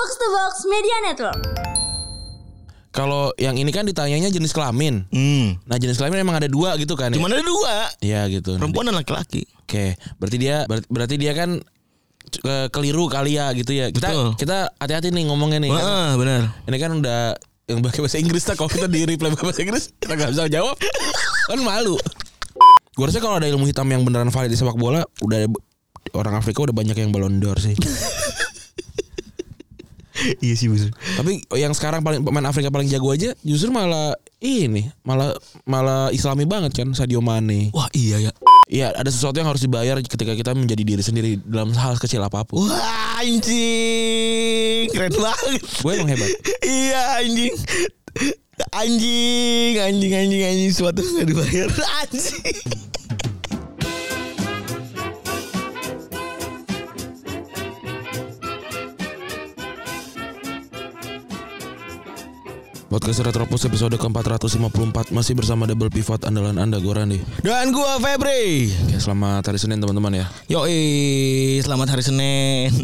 Box to Box Media Network. Kalau yang ini kan ditanyanya jenis kelamin. Hmm. Nah jenis kelamin emang ada dua gitu kan? ya? Cuman ada dua. Iya gitu. Nah, Perempuan dan laki-laki. Oke, berarti dia ber- berarti dia kan eh, keliru kali ya gitu ya. Kita Betul. kita hati-hati nih ngomongnya nih. Wah, benar. Ini kan udah yang pakai bahasa Inggris lah kalau kita di reply pakai bahasa Inggris kita nggak bisa jawab kan malu. Gue rasa kalau ada ilmu hitam yang beneran valid di sepak bola udah orang Afrika udah banyak yang Ballon d'Or sih. iya sih bener. Tapi yang sekarang paling pemain Afrika paling jago aja justru malah ini malah malah Islami banget kan Sadio Mane. Wah, iya ya. Iya ada sesuatu yang harus dibayar ketika kita menjadi diri sendiri dalam hal kecil apa pun. Wah, anjing. Keren banget. Gue emang hebat. iya, anjing. Anjing, anjing, anjing, anjing. Suatu nggak dibayar. Anjing. Podcast Retropus episode ke-454 masih bersama double pivot andalan Anda gue Randi. Dan gua Febri. Oke, selamat hari Senin teman-teman ya. Yoi, selamat hari Senin.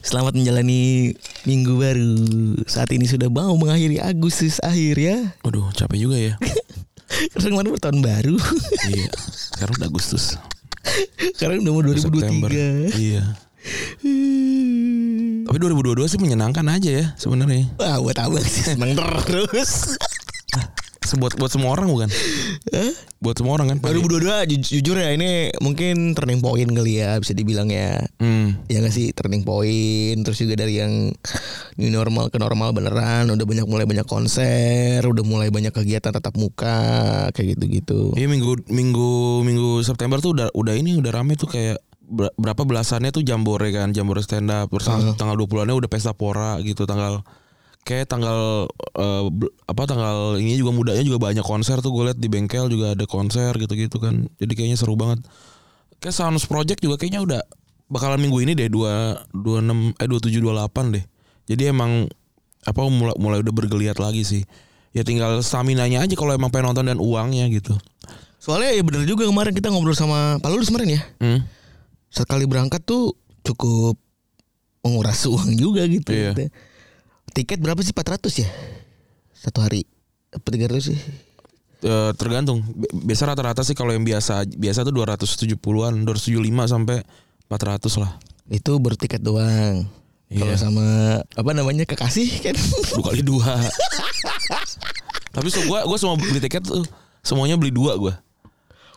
Selamat menjalani minggu baru. Saat ini sudah mau mengakhiri Agustus akhir ya. Waduh, capek juga ya. Karena kemarin bertahun baru. iya. Sekarang udah Agustus. Sekarang udah mau September. 2023. Iya. Tapi 2022 sih menyenangkan aja ya sebenarnya. Wah, buat apa sih seneng terus? Buat buat semua orang bukan? Buat semua orang kan. 2022 ju- jujur ya ini mungkin turning point kali ya bisa dibilang ya. Hmm. Ya gak sih turning point terus juga dari yang new normal ke normal beneran udah banyak mulai banyak konser, udah mulai banyak kegiatan tatap muka kayak gitu-gitu. Iya minggu minggu minggu September tuh udah udah ini udah rame tuh kayak berapa belasannya tuh jambore kan, jambore stand up. Terus tanggal- tanggal 20-annya udah pesta pora gitu tanggal kayak tanggal bel- apa tanggal ini juga mudanya juga banyak konser tuh gue liat di bengkel juga ada konser gitu-gitu kan. Jadi kayaknya seru banget. Kayak Sounds Project juga kayaknya udah bakalan minggu ini deh 2 26 eh 27 28 deh. Jadi emang apa mulai mulai udah bergeliat lagi sih. Ya tinggal stamina-nya aja kalau emang pengen nonton dan uangnya gitu. Soalnya ya bener juga kemarin kita ngobrol sama Pak Lulus kemarin ya. Hmm. Sekali berangkat tuh cukup menguras uang juga gitu. Iya. Tiket berapa sih 400 ya? Satu hari. Apa 300 sih? Eh, tergantung. Bi- Biasa rata-rata sih kalau yang biasa biasa tuh 270-an, 275 sampai 400 lah. Itu baru tiket doang. Iya. Kalau sama apa namanya kekasih kan? Dua kali dua. Tapi so, gua gua semua beli tiket tuh semuanya beli dua gua.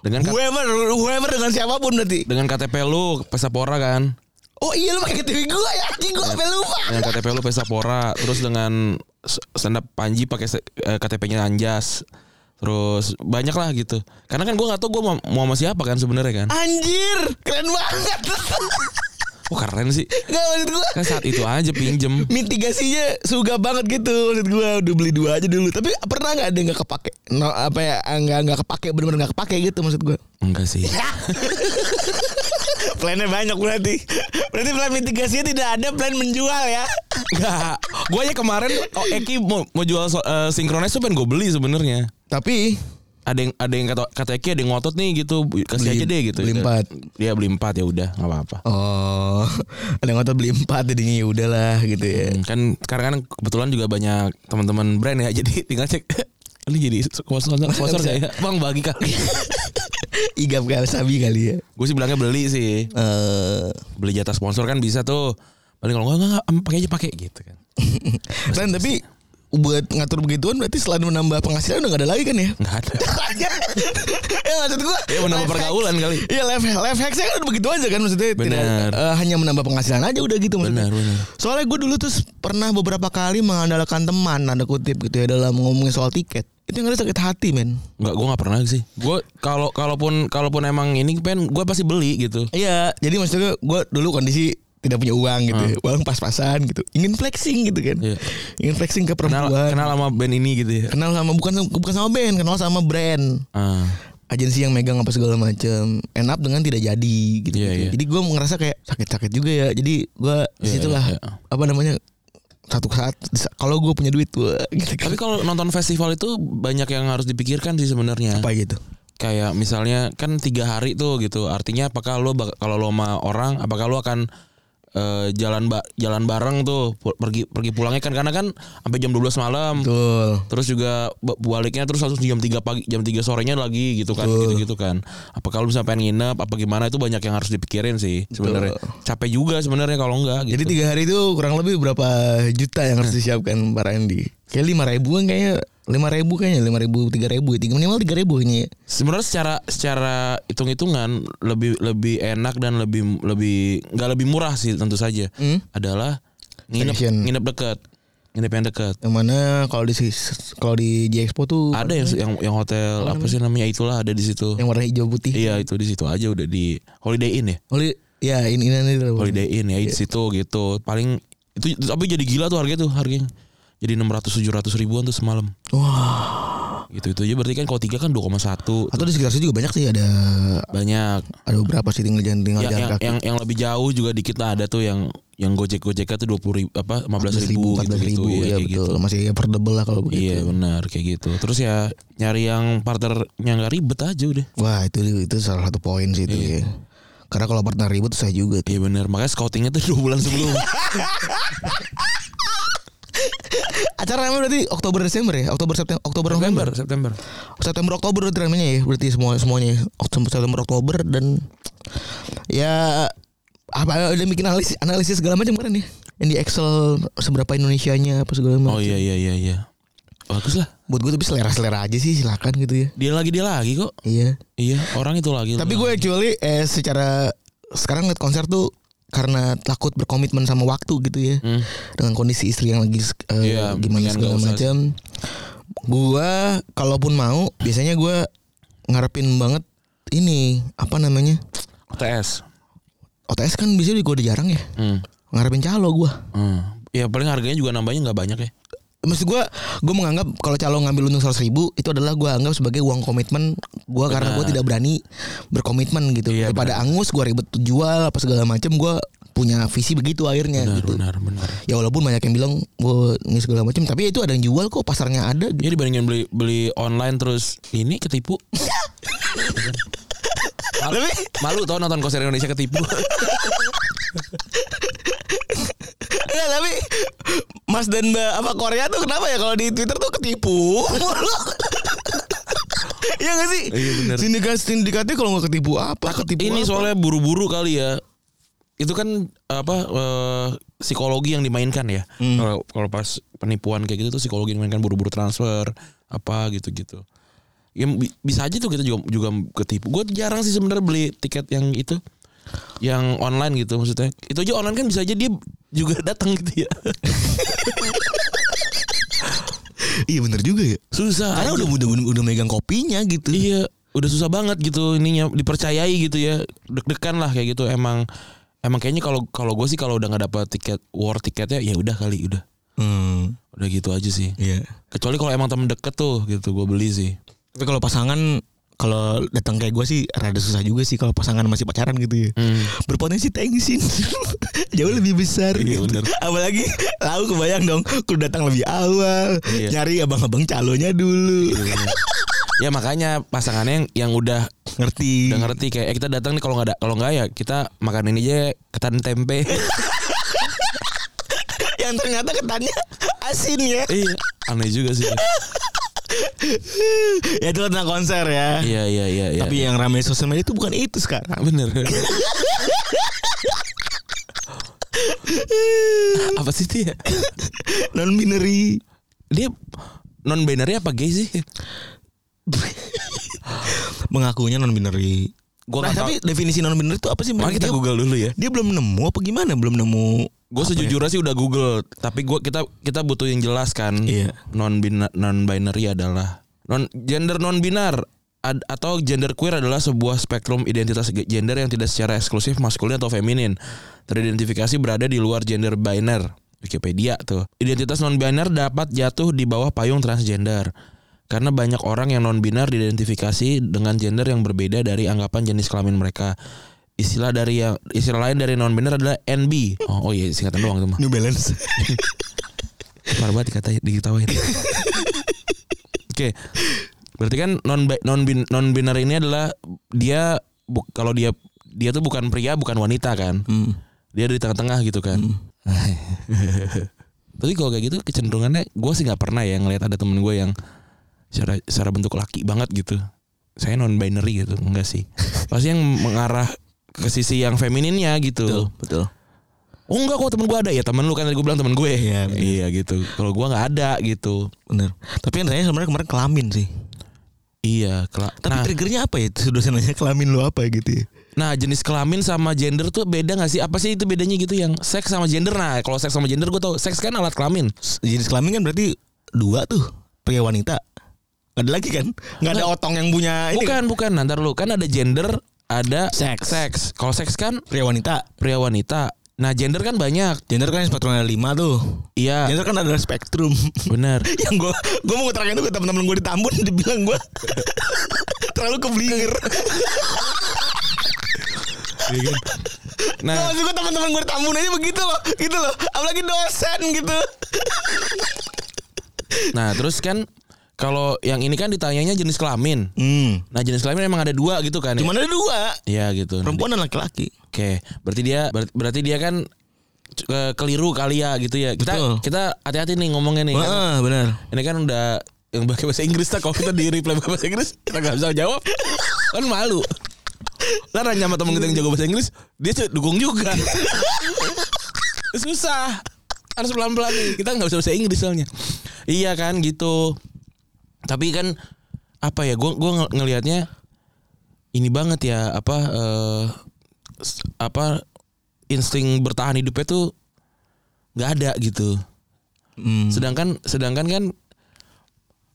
Dengan whoever, whoever dengan siapa pun berarti. dengan KTP lu Pesapora kan. Oh iya lu pakai TV gua ya, anjing gua sampai lupa. Dengan KTP lu Pesapora, terus dengan stand up Panji pakai eh, KTP-nya Anjas. Terus banyak lah gitu. Karena kan gua nggak tahu gua mau, mau sama siapa kan sebenarnya kan. Anjir, keren banget. Oh keren sih. Gak maksud gua Kan saat itu aja pinjem. mitigasinya suga banget gitu maksud gua udah beli dua aja dulu tapi pernah nggak ada nggak kepake no, apa ya nggak nggak kepake bener-bener nggak kepake gitu maksud gua Enggak sih. plannya banyak berarti berarti plan mitigasinya tidak ada plan menjual ya Enggak. Gue aja kemarin oh, Eki mau, mau jual so, eh, synchronize tuh pengen gue beli sebenarnya. tapi Ada yang ada yang kata kata Eki ada yang ngotot nih gitu, kasih Beli- aja deh gitu. beli empat. Dia beli empat ya udah nggak apa-apa. oh ada yang ngotot beli empat jadinya ya udahlah gitu ya Hmm, Kan sekarang kan kebetulan juga banyak teman-teman brand ya, jadi tinggal cek ini jadi sponsor sponsor gak ya? Bang bagi kali. igap kali sabi kali ya gue sih bilangnya beli sih. eh Beli jatah sponsor kan bisa tuh. Paling kalau enggak enggak, pakai aja pakai gitu kan. dan tapi buat ngatur begituan berarti selain menambah penghasilan udah gak ada lagi kan ya Enggak ada. ya maksud gua Ya menambah pergaulan hacks- kali. Iya life, life hacksnya kan udah begitu aja kan maksudnya tidak Benar. eh, hanya menambah penghasilan aja udah gitu maksudnya. Benar, benar. Soalnya gue dulu tuh pernah beberapa kali mengandalkan teman ada kutip gitu ya dalam ngomongin soal tiket. Itu yang ada sakit hati men. Enggak, gue nggak pernah sih. Gue kalau kalaupun kalaupun emang ini pengen gue pasti beli gitu. Iya jadi maksudnya gue dulu kondisi tidak punya uang gitu ya. Uang pas-pasan gitu Ingin flexing gitu kan Iya. Ingin flexing ke Kenal perempuan kenal sama band ini gitu ya. Kenal sama bukan bukan sama band Kenal sama brand Ah, agensi yang megang apa segala macam end up dengan tidak jadi gitu, Iya, iya. jadi gue ngerasa kayak sakit-sakit juga ya jadi gue Iya, di situlah iya, iya. apa namanya satu saat kalau gue punya duit gue gitu kan. Tapi kalau nonton festival itu banyak yang harus dipikirkan sih sebenarnya. apa gitu Kayak misalnya kan tiga hari tuh gitu. Artinya apakah lo kalau lo sama orang, apakah lo akan eh, jalan ba jalan bareng tuh pergi pergi pulangnya kan karena kan sampai jam 12 malam. Betul. Terus juga ba- baliknya terus langsung jam 3 pagi jam 3 sorenya lagi gitu kan gitu-gitu kan. Apa kalau misalnya pengen nginep apa gimana itu banyak yang harus dipikirin sih sebenarnya. Capek juga sebenarnya kalau enggak gitu. Jadi tiga hari itu kurang lebih berapa juta yang harus disiapkan Pak Randy? Kayak lima ribu kan kayaknya lima ribu kayaknya lima ribu tiga ribu tiga minimal tiga ribu kayaknya. Sebenarnya secara secara hitung-hitungan lebih lebih enak dan lebih lebih nggak lebih murah sih tentu saja. Hmm? Adalah nginep Staycation. nginep dekat. Nginep yang dekat. Yang mana kalau di kalau di J Expo tuh Ada yang yang yang hotel apa sih namanya itulah ada di situ. yang warna hijau putih. Iya itu di situ aja udah di Holiday Inn ya. Oli ya ini ini. Holiday Inn ya di Iya. situ gitu. Paling itu tapi jadi gila tuh harganya tuh harganya. Jadi 600 700 ribuan tuh semalam. Wah. Gitu itu aja berarti kan kalau tiga kan 2,1 Atau di sekitar situ juga banyak sih ada banyak. ada beberapa sih tinggal jalan tinggal yang, jalan yang, kaki. yang yang lebih jauh juga dikit lah ada tuh yang yang gojek gojeknya tuh dua puluh ribu apa lima belas ribu, gitu, 14 ribu, gitu, ya, kayak betul. gitu. Masih affordable lah kalau begitu. Iya benar kayak gitu. Terus ya nyari yang partnernya nggak ribet aja udah. Wah itu itu salah satu poin sih itu ya. Karena kalau partner ribut saya juga tuh. Iya benar. Makanya scoutingnya tuh dua bulan sebelum. Acara namanya berarti Oktober Desember ya? Oktober September Oktober November. September. September Oktober berarti namanya ya. Berarti semua semuanya ya. Oktober September Oktober dan ya apa udah bikin analisis analisis segala macam keren ya. Yang di Excel seberapa Indonesianya apa segala macam. Oh iya iya iya iya. Bagus lah. Buat gue tapi selera-selera aja sih silakan gitu ya. Dia lagi dia lagi kok. Iya. Iya orang itu lagi. Tapi gue actually eh secara sekarang liat konser tuh karena takut berkomitmen sama waktu gitu ya. Hmm. Dengan kondisi istri yang lagi eh, Iya, gimana segala macam. Gua kalaupun mau biasanya gua ngarepin banget ini apa namanya? OTS. OTS kan biasanya gue udah jarang ya. Hmm. Ngarepin calo gua. Hmm. Ya paling harganya juga nambahnya nggak banyak ya. Maksud gue, gue menganggap kalau calo ngambil untung seratus ribu itu adalah gue anggap sebagai uang komitmen gue karena gue tidak berani berkomitmen gitu. Iya, Daripada angus gue ribet jual apa segala macam gue punya visi begitu akhirnya Benar gitu. benar benar. Ya walaupun banyak yang bilang gue ini segala macam, tapi itu ada yang jual kok pasarnya ada. Gitu. Ya dibandingin beli beli online terus ini ketipu. malu, malu tau nonton konser Indonesia ketipu. Enggak, tapi Mas dan Mbak apa Korea tuh kenapa ya kalau di Twitter tuh ketipu? Iya gak sih? Iya, benar. Sindikat sindikatnya kalau nggak ketipu apa? Ketipu ini apa? soalnya buru-buru kali ya. Itu kan apa eh, psikologi yang dimainkan ya. Hmm. Kalau kalau pas penipuan kayak gitu tuh psikologi yang dimainkan buru-buru transfer apa gitu-gitu. Ya bi- bisa aja tuh kita juga juga ketipu. Gue jarang sih sebenarnya beli tiket yang itu yang online gitu maksudnya. Itu aja online kan bisa aja dia juga datang gitu ya. Iya bener juga ya. Susah. Karena aja. udah, udah udah megang kopinya gitu. Iya, udah susah banget gitu ininya dipercayai gitu ya. Deg-degan lah kayak gitu. Emang emang kayaknya kalau kalau gue sih kalau udah nggak dapet tiket war tiketnya ya udah kali udah. Hmm, Udah gitu aja sih. iya. Kecuali kalau emang temen deket tuh gitu gue beli sih. Tapi kalau pasangan kalau datang kayak gue sih rada susah juga sih kalau pasangan masih pacaran gitu ya. Hmm. Berpotensi tensin jauh lebih besar Iya, gitu. bener. Apalagi lau kebayang dong kudu datang lebih awal, Iya. nyari abang-abang calonya dulu. ya makanya pasangannya yang, yang udah Ngerti. udah ngerti kayak eh, kita datang nih kalau nggak ada kalau nggak ya kita makan ini aja ketan tempe. Yang ternyata ketannya asin ya. iya, aneh juga sih. ya itu tentang konser ya. iya iya iya iya. Tapi yang ramai sosial media itu bukan itu sekarang. bener. Apa sih dia? Non binary. Dia non binary apa gay sih? Mengakunya non binary. Gua Nah, tapi definisi non binary itu apa sih? Mari kita Dia- Google dulu ya. Dia belum nemu apa gimana? Belum nemu. Gue sejujurnya sih udah Google, tapi gua kita kita butuh yang jelas kan. Iya. Non non binary adalah non gender non binar ad- atau gender queer adalah sebuah spektrum identitas ge- gender yang tidak secara eksklusif maskulin atau feminin. Teridentifikasi berada di luar gender biner. Wikipedia tuh. Identitas non biner dapat jatuh di bawah payung transgender. Karena banyak orang yang non binar diidentifikasi dengan gender yang berbeda dari anggapan jenis kelamin mereka. Istilah dari yang istilah lain dari non binar adalah NB. Oh, oh iya singkatan doang tuh mah. New Balance. Parah banget dikatain diketawain. Oke. Berarti kan non non bin, non binary ini adalah dia bu- kalau dia dia tuh bukan pria bukan wanita kan. Hmm. dia ada di tengah-tengah gitu kan tapi kalau kayak gitu kecenderungannya gue sih nggak pernah ya ngelihat ada temen gue yang secara secara bentuk laki banget gitu saya non binary gitu enggak sih pasti yang mengarah ke sisi yang femininnya gitu betul. oh enggak kok temen gue ada ya temen lu kan tadi gue bilang temen gue Iya, bener. iya gitu kalau gue nggak ada gitu Bener. Tapi yang tanya sebenarnya kemarin kelamin sih. iya kela- Tapi nah, triggernya apa ya? Sudah nanya kelamin lu apa gitu ya? nah jenis kelamin sama gender tuh beda gak sih apa sih itu bedanya gitu yang seks sama gender nah kalau seks sama gender gue tau seks kan alat kelamin Jenis kelamin kan berarti dua tuh pria wanita. Gak ada lagi kan? Gak ada otong yang punya ini. bukan bukan nanti lu kan ada gender ada Seks. seks kalau seks kan Pria wanita. pria wanita nah gender kan banyak Gender kan spektrum ada lima tuh. iya Gender kan ada spektrum. bener yang gue gue mau terangin itu ke teman-teman gue di Tambun dibilang gue terlalu keblinger. Iya kan? Nah, nah maksud gue teman-teman gue di Tambun aja begitu loh, gitu loh. Apalagi dosen gitu. nah terus kan kalau yang ini kan ditanyanya jenis kelamin Hmm. nah jenis kelamin emang ada dua gitu kan ya? Cuma ada dua, Iya gitu perempuan dan laki-laki. Oke, berarti dia ber- berarti dia kan eh, keliru kali ya gitu ya. Kita Betul. kita hati-hati nih ngomongnya nih. kan. Wah, benar. Ini kan udah yang pakai bahasa Inggris tak kalau kita di reply bahasa Inggris kita nggak bisa jawab kan malu. Lah nanya sama temen kita yang jago bahasa Inggris, dia cu- dukung juga. Susah. Harus pelan-pelan nih. Kita nggak bisa bahasa Inggris soalnya. Iya kan gitu. Tapi kan apa ya? Gue gua ng- ngelihatnya ini banget ya apa s- apa insting bertahan hidupnya tuh nggak ada gitu. Hmm. Sedangkan sedangkan kan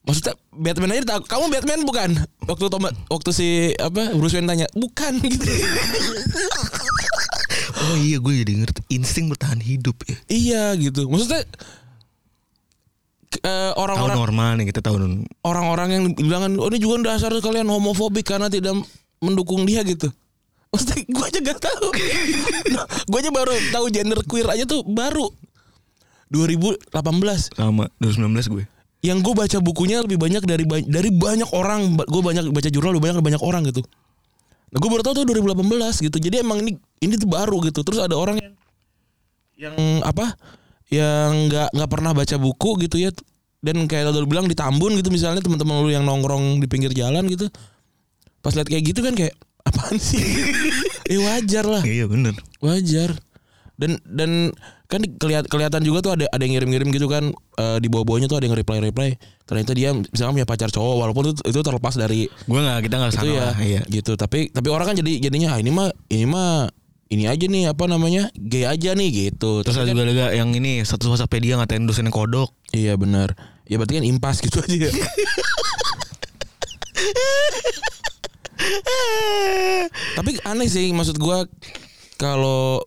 maksudnya Batman aja tahu kamu Batman bukan? Waktu Tom, waktu si apa Bruce Wayne tanya, "Bukan." gitu. Oh iya, gue jadi ngerti insting bertahan hidup ya. iya gitu. Maksudnya eh, Tahu orang-orang normal nih kita tahu non- orang-orang yang bilang kan, oh ini juga dasar kalian homofobik karena tidak mendukung dia gitu. Maksudnya gue aja gak tahu. gue aja baru tahu gender queer aja tuh baru 2018. sama 2019 gue. Yang gue baca bukunya lebih banyak dari ba- dari banyak orang. Gue banyak baca jurnal lebih banyak dari banyak orang gitu. Nah, gue baru tahu tuh 2018 gitu. Jadi emang ini ini tuh baru gitu. Terus ada orang yang yang apa? Yang nggak nggak pernah baca buku gitu ya. Dan kayak lu bilang di Tambun gitu misalnya teman-teman lu yang nongkrong di pinggir jalan gitu. Pas lihat kayak gitu kan kayak apaan sih? eh wajar lah Iya bener. wajar dan dan kan kelihatan kelihatan juga tuh ada ada yang ngirim-ngirim gitu kan eh, di bawah-bawahnya tuh ada yang reply reply ternyata dia misalnya punya pacar cowok walaupun itu, itu terlepas dari Gue nggak kita nggak itu sana ya lah. Iya. gitu tapi tapi orang kan jadi jadinya ah, ini mah ini mah ini aja nih apa namanya gay aja nih gitu. Terus ada kan- juga ada yang ini satu Wikipedia ngatain dosennya kodok. iya benar ya berarti kan impas gitu aja ya. Tapi aneh sih maksud gua kalau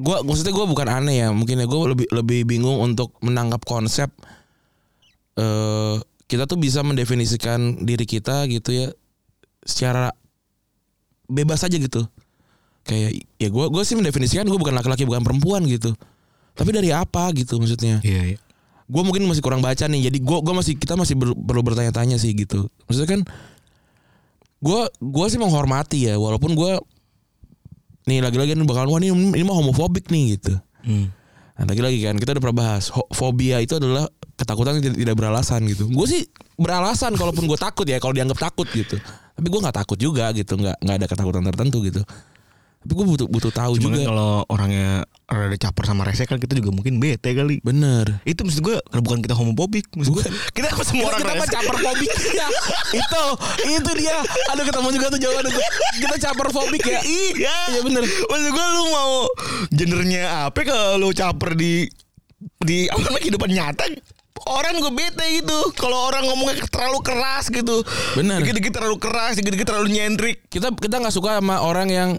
gua maksudnya gua bukan aneh ya mungkin ya gua lebih lebih bingung untuk menangkap konsep eh kita tuh bisa mendefinisikan diri kita gitu ya secara bebas aja gitu kayak ya gua gua sih mendefinisikan gua bukan laki-laki bukan perempuan gitu. Tapi dari apa gitu maksudnya? Iya iya. gue mungkin masih kurang baca nih jadi gue gua masih kita masih ber- perlu bertanya-tanya sih gitu. Maksudnya kan gue gua sih menghormati ya walaupun gue nih lagi-lagi nih bakal wah ini, ini mah homofobik nih gitu. Hmm. nah lagi-lagi kan kita udah pernah bahas Ho- fobia itu adalah ketakutan yang tidak, tidak beralasan gitu. Gue sih beralasan kalaupun gue takut ya kalau dianggap takut gitu. Tapi gue nggak takut juga gitu nggak nggak ada ketakutan tertentu gitu tapi gue butuh butuh tahu Cuma juga. kan kalau orangnya rada caper sama rese kan kita juga mungkin bete kali. bener. Itu maksud gue bukan kita homofobik, maksud gue kita apa semua orang kita caper fobik? Ya itu itu dia. Aduh ketemu juga tuh jawaban itu kita caper fobik ya? Iya. Iya, bener. Maksud gue lu mau gendernya apa kalau caper di di apa namanya kehidupan nyata? Orang gue bete gitu. Kalau orang ngomongnya terlalu keras gitu. Bener. dikit-dikit terlalu keras dikit-dikit terlalu nyentrik. Kita kita nggak suka sama orang yang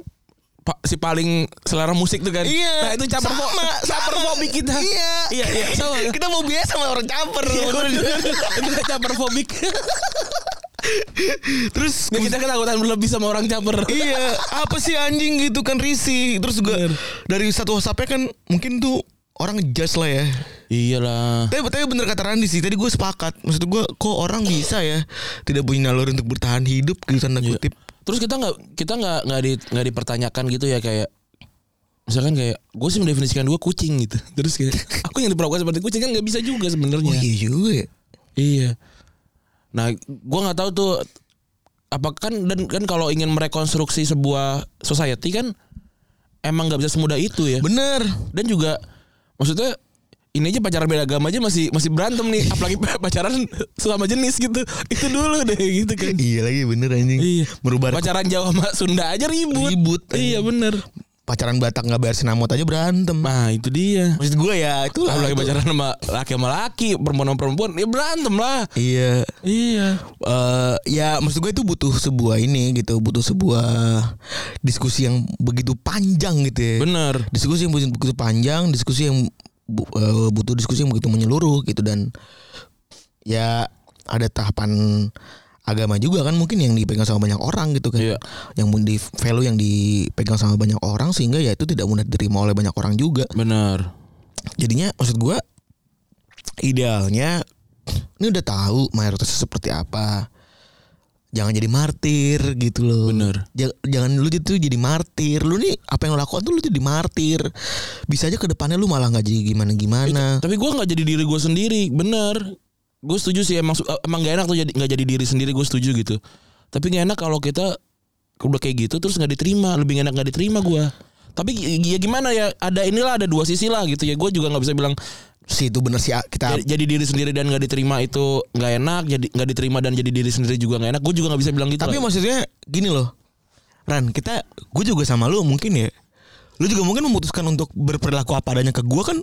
si paling selera musik tuh kan? Iya. nah itu caper Sama, caper fobik kita. Iya. iya iya sama. Kita mau biasa sama orang caper Iya, itu caper fobik terus Nggak, kita ketakutan berlebih sama orang caper iya. Apa sih anjing gitu kan risih. Terus juga Bener. dari satu WhatsAppnya kan mungkin tuh orang ngejudge lah ya. Iyalah. Tapi, tapi bener kata Randi sih tadi gue sepakat. Maksud gue kok orang bisa ya tidak punya naluri untuk bertahan hidup gitu tanda Iya. kutip terus kita nggak kita nggak nggak di nggak dipertanyakan gitu ya kayak misalkan kayak gue sih mendefinisikan gue kucing gitu terus kayak aku yang diperlakukan seperti kucing kan nggak bisa juga Oh sebenarnya iya juga ya. iya nah gue nggak tahu tuh apa kan dan kan kalau ingin merekonstruksi sebuah society kan emang nggak bisa semudah itu ya Bener. dan juga maksudnya ini aja pacaran beda agama aja masih masih berantem nih apalagi pacaran sesama jenis gitu itu dulu deh gitu kan Iya lagi bener anjing. iya Merubah pacaran Jawa sama Sunda aja ribut ribut. iya bener Pacaran Batak nggak bayar sinamot aja berantem. nah itu dia Maksud gue ya itu lah. apalagi itu. pacaran sama laki sama laki perempuan sama perempuan ya berantem lah Iya. iya eh ya maksud gue itu butuh sebuah ini gitu, butuh sebuah diskusi yang begitu panjang gitu ya. bener Diskusi yang begitu panjang, diskusi yang bu- eh, butuh diskusi yang begitu menyeluruh gitu dan ya ada tahapan agama juga kan mungkin yang dipegang sama banyak orang gitu kan. Iya. Yang di value yang dipegang sama banyak orang sehingga ya itu tidak mudah diterima oleh banyak orang juga. bener Jadinya maksud gua idealnya ini udah tahu mayoritasnya seperti apa. Jangan jadi martir gitu loh. Bener. Ja- Jangan lu itu jadi martir. Lu nih apa yang lu lakukan tuh lu jadi martir. Bisa aja ke depannya lu malah nggak jadi gimana-gimana. tapi gue nggak jadi diri gue sendiri bener gue setuju sih emang su- emang gak enak tuh jadi nggak jadi diri sendiri gue setuju gitu tapi gak enak kalau kita udah kayak gitu terus nggak diterima lebih gak enak nggak diterima gue tapi ya gimana ya ada inilah ada dua sisi lah gitu ya gue juga nggak bisa bilang Si itu bener sih kita jadi, jadi diri sendiri dan nggak diterima itu nggak enak jadi nggak diterima dan jadi diri sendiri juga nggak enak gue juga nggak bisa bilang gitu Tapi lah. maksudnya gini loh. Ran, kita gue juga sama lu mungkin ya. Lu juga mungkin memutuskan untuk berperilaku apa adanya ke gue kan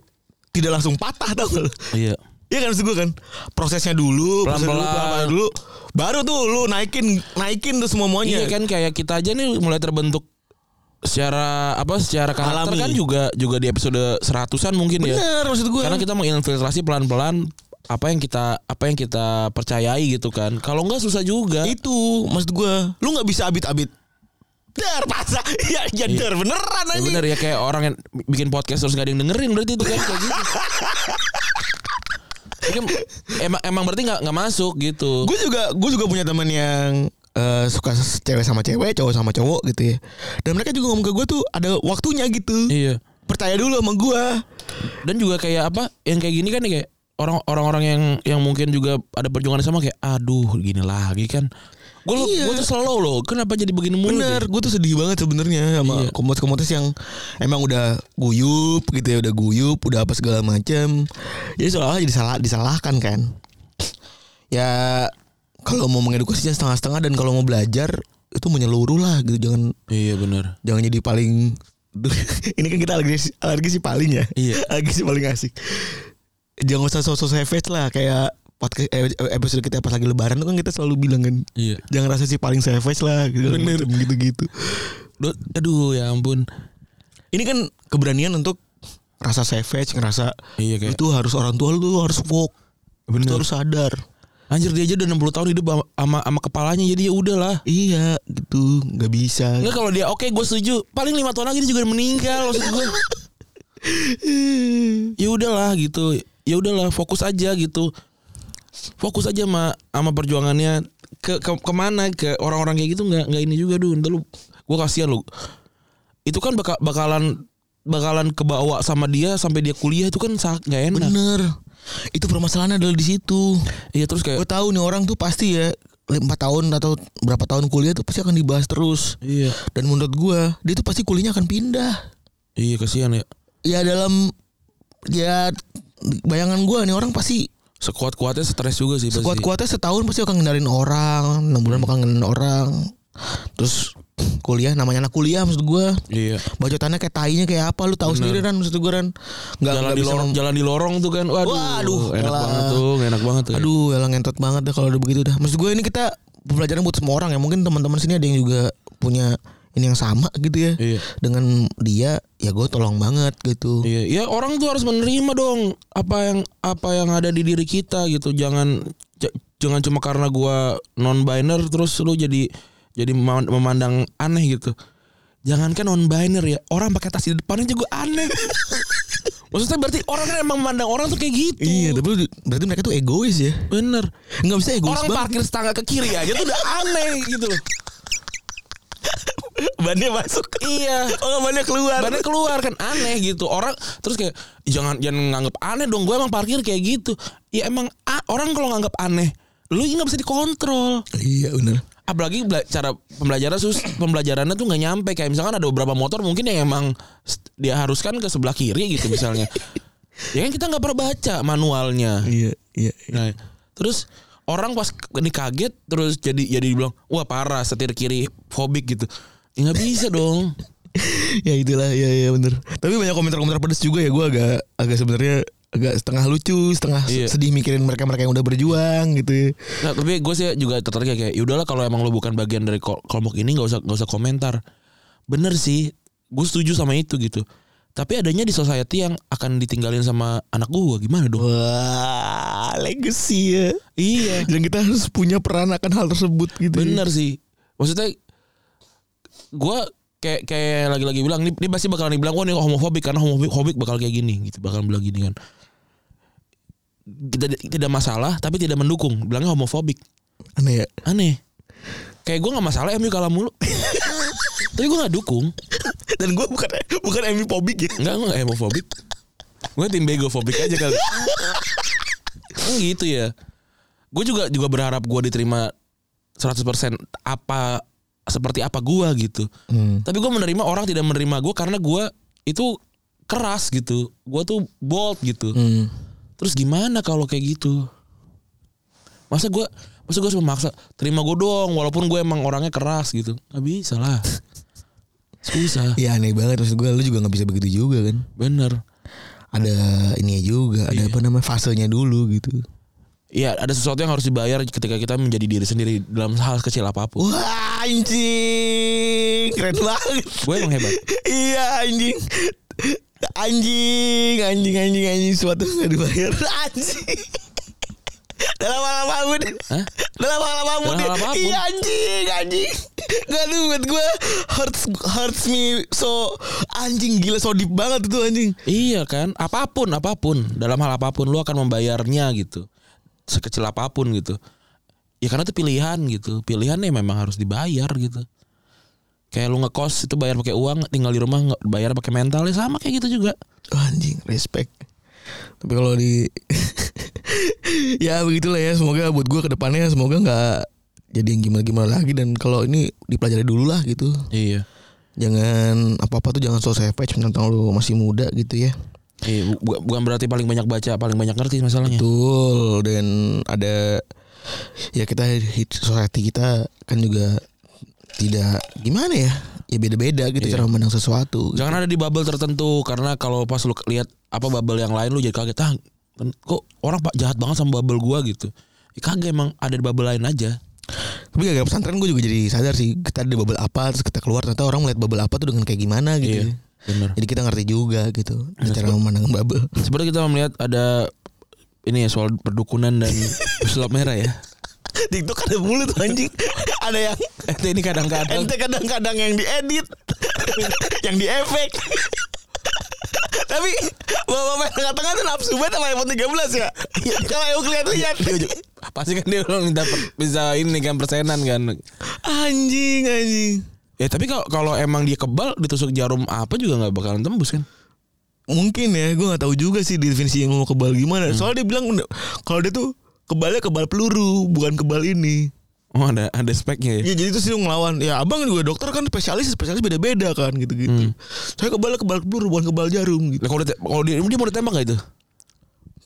tidak langsung patah tau gak lu? iya Iya kan maksud gue kan prosesnya dulu, prosesnya dulu, Pelan-pelan. pelan-pelan dulu, baru tuh lu naikin naikin tuh semua Iya semuanya. kan kayak kita aja nih mulai terbentuk secara apa secara karakter Alami. kan juga juga di episode seratusan mungkin ya. Bener maksud gue. Karena kita menginfiltrasi pelan-pelan apa yang kita apa yang kita percayai gitu kan. Kalau enggak susah juga. itu maksud gue, lu nggak bisa abit-abit. Dar masa ya ya dar beneran Ya aja. bener ya kayak orang yang bikin podcast terus gak ada yang dengerin berarti itu kan kayak gitu. Itu emang emang berarti nggak nggak masuk gitu. Gue juga gue juga punya teman yang eh, suka cewek sama cewek, cowok sama cowok gitu ya. Dan mereka juga ngomong ke gue tuh ada waktunya gitu. Iya. Percaya dulu sama gue. Dan juga kayak apa yang kayak gini kan nih kayak orang orang-orang yang yang mungkin juga ada perjuangan sama kayak aduh gini lagi kan. Gue Iya. gue tuh slow loh. Kenapa jadi begini mulu? Bener, deh? gue tuh sedih banget sebenarnya sama Iya. komunitas-komunitas yang emang udah guyup gitu ya, udah guyup, udah apa segala macam. Jadi seolah jadi salah disalahkan kan. Ya kalau mau mengedukasinya setengah-setengah dan kalau mau belajar itu menyeluruh lah gitu jangan Iya bener. jangan jadi paling ini kan kita alergi alergi sih paling ya Iya. alergi sih paling asik jangan usah sosok savage lah kayak podcast eh, episode kita pas lagi lebaran tuh kan kita selalu bilang kan Iya. jangan rasa sih paling savage lah gitu Bener. gitu gitu Duh, Aduh ya ampun. ini kan keberanian untuk rasa savage ngerasa Iya kayak itu harus orang tua lu tuh harus woke Bener. itu harus sadar Anjir dia aja udah 60 tahun hidup sama sama, kepalanya jadi ya udahlah. iya gitu nggak bisa Enggak kalau dia oke gue setuju. Paling lima tahun lagi dia juga meninggal maksud gue. ya udahlah gitu. Ya udahlah fokus aja gitu. Fokus aja sama sama perjuangannya ke ke ke mana ke orang-orang kayak gitu nggak nggak ini juga dulu. Ntar lu gue kasihan lu. Itu kan bakal bakalan bakalan kebawa sama dia sampai dia kuliah itu kan sangat nggak enak. bener itu permasalahannya adalah di situ. Iya terus kayak gue tahu nih orang tuh pasti ya empat tahun atau berapa tahun kuliah tuh pasti akan dibahas terus. Iya. Dan menurut gua dia tuh pasti kuliahnya akan pindah. Iya kasihan ya. ya dalam ya bayangan gua nih orang pasti Sekuat-kuatnya stres juga sih sekuat kuatnya setahun pasti akan ngendarin orang enam bulan bakal ngendarin orang. Terus kuliah namanya anak kuliah maksud gua Iya. bacotannya kayak tainya kayak apa lu tahu sendiri kan maksud gua kan nggak jalan nggak di lorong jalan di lorong tuh kan waduh, Waduh, enak elah. banget tuh enak banget tuh Aduh, elang ngentot banget dah kalau udah begitu dah. Maksud gue ini kita pembelajaran buat semua orang ya. Mungkin teman-teman sini ada yang juga punya ini yang sama gitu ya. iya Dengan dia ya gue tolong banget gitu. iya ya orang tuh harus menerima dong apa yang apa yang ada di diri kita gitu jangan jangan cuma karena gua non biner terus lu jadi jadi mem- memandang aneh gitu jangankan non biner ya orang pakai tas di depannya juga aneh maksudnya berarti orang kan emang memandang orang tuh kayak gitu Iya, tapi berarti mereka tuh egois ya. bener Enggak bisa egois orang banget. parkir setangga ke kiri aja tuh udah aneh gitu loh bannya masuk. Iya. Oh bannya keluar. Bannya keluar kan aneh gitu orang terus kayak jangan jangan nganggap aneh dong gue emang parkir kayak gitu ya emang orang kalau nganggap aneh lu nggak bisa dikontrol Iya benar. Apalagi bela- cara pembelajaran sus pembelajarannya tuh nggak nyampe. Kayak misalkan ada beberapa motor mungkin yang emang s- dia haruskan ke sebelah kiri gitu misalnya. Ya kan kita nggak pernah baca manualnya. Iya iya. nah terus orang pas ini kaget terus jadi jadi dibilang wah parah setir kiri fobik gitu. Ya nggak bisa dong. Ya itulah ya ya bener. Tapi banyak komentar-komentar pedes juga ya gue agak agak sebenarnya agak setengah lucu, setengah Iya. sedih mikirin mereka-mereka yang udah berjuang gitu. ya. Nah, tapi gue sih juga tertarik kayak yaudahlah kalau emang lo bukan bagian dari kelompok ini nggak usah nggak usah komentar. Bener sih, gue setuju sama itu gitu. Tapi adanya di society yang akan ditinggalin sama anak gue gimana dong? Wah, legacy ya. Iya, Dan kita harus punya peran akan hal tersebut gitu. bener sih. Maksudnya gue kayak kayak lagi-lagi bilang ini, ini pasti bakalan dibilang wah ini homofobik karena homofobik homofobik bakal kayak gini gitu bakal bilang gini kan. Tidak tidak masalah tapi tidak mendukung bilangnya homofobik. Aneh ya. Aneh. Kayak gue gak masalah MU kalah mulu. Tapi gue gak dukung. Dan gue bukan bukan MU fobik ya. Enggak, gue gak homofobik. Gue tim begofobik aja kali. Kan gitu ya. Gue juga juga berharap gue diterima 100% apa seperti apa gue gitu. Hmm. Tapi gue menerima orang tidak menerima gue karena gue itu keras gitu. Gue tuh bold gitu. Hmm. Terus gimana kalau kayak gitu? Masa gue masa gue harus memaksa terima gue dong walaupun gue emang orangnya keras gitu. Gak bisa lah. Susah. Ya aneh banget maksud gue lu juga nggak bisa begitu juga kan. Bener. Ada ini juga, ada Iya. apa namanya fasenya dulu gitu. Iya ada sesuatu yang harus dibayar ketika kita menjadi diri sendiri dalam hal kecil apa pun. Wah anjing Keren banget Gue emang hebat. Iya anjing Anjing Anjing anjing anjing Suatu nggak dibayar. Anjing. Dalam hal apa pun Hah? Dalam hal apa pun Dalam hal apa pun. Iya anjing Anjing. Gak buat gue Hurts Hurts me So Anjing gila So deep banget itu anjing. Iya kan, apa pun apa pun. Dalam hal apa pun lu akan membayarnya gitu, sekecil apa pun gitu. Ya karena itu pilihan gitu, pilihannya memang harus dibayar gitu. Kayak lu ngekos itu bayar pakai uang, tinggal di rumah nggak bayar pakai mental ya sama kayak gitu juga. Oh, Anjing Respect Tapi kalau di Ya begitulah ya Semoga buat gue ke depannya Semoga nggak Jadi yang gimana-gimana lagi Dan kalau ini dipelajari dulu lah gitu Iya. Jangan Apa-apa tuh jangan so savage Tentang lu masih muda gitu ya Iya, bu- bu- bukan berarti paling banyak baca, paling banyak ngerti masalahnya. Betul Dan ada Ya kita Society kita Kan juga Tidak Gimana ya Ya beda-beda gitu Iya. Cara memandang sesuatu Jangan ada di bubble tertentu karena kalau pas lu lihat apa bubble yang lain lu jadi kaget ah kok orang pak jahat banget sama bubble gua gitu. Ya kagak emang ada di bubble lain aja. Tapi gara-gara pesantren gue juga jadi sadar sih Kita ada bubble apa Terus kita keluar Ternyata orang melihat bubble apa tuh Dengan kayak gimana gitu Iya, bener. Jadi kita ngerti juga gitu Cara memandang bubble Sebenarnya kita melihat ada ini ya soal perdukunan dan pesulap merah ya. TikTok ada mulu tuh anjing. Ada yang Ente ini kadang-kadang. Ente kadang-kadang yang diedit Yang diefek. Tapi Bapak-bapak yang tengah-tengah tuh nafsu banget sama iPhone 13 ya? Kalau yang lihat-lihat pasti kan dia orang minta bisa ini kan persenan kan. Anjing anjing. Ya tapi kalau kalau emang dia kebal ditusuk jarum apa juga nggak bakalan tembus kan. Mungkin ya Gue gak tahu juga sih Definisi yang mau kebal gimana. Soalnya dia bilang Kalau dia tuh Kebalnya kebal peluru Bukan kebal ini. Oh ada ada speknya ya. Ya jadi itu sih ngelawan. Ya abang juga dokter kan spesialis Spesialis beda-beda kan gitu-gitu. Saya kebalnya kebal peluru Bukan kebal jarum gitu. Nah, kalau dia, kalau dia, dia mau ditembak gak itu?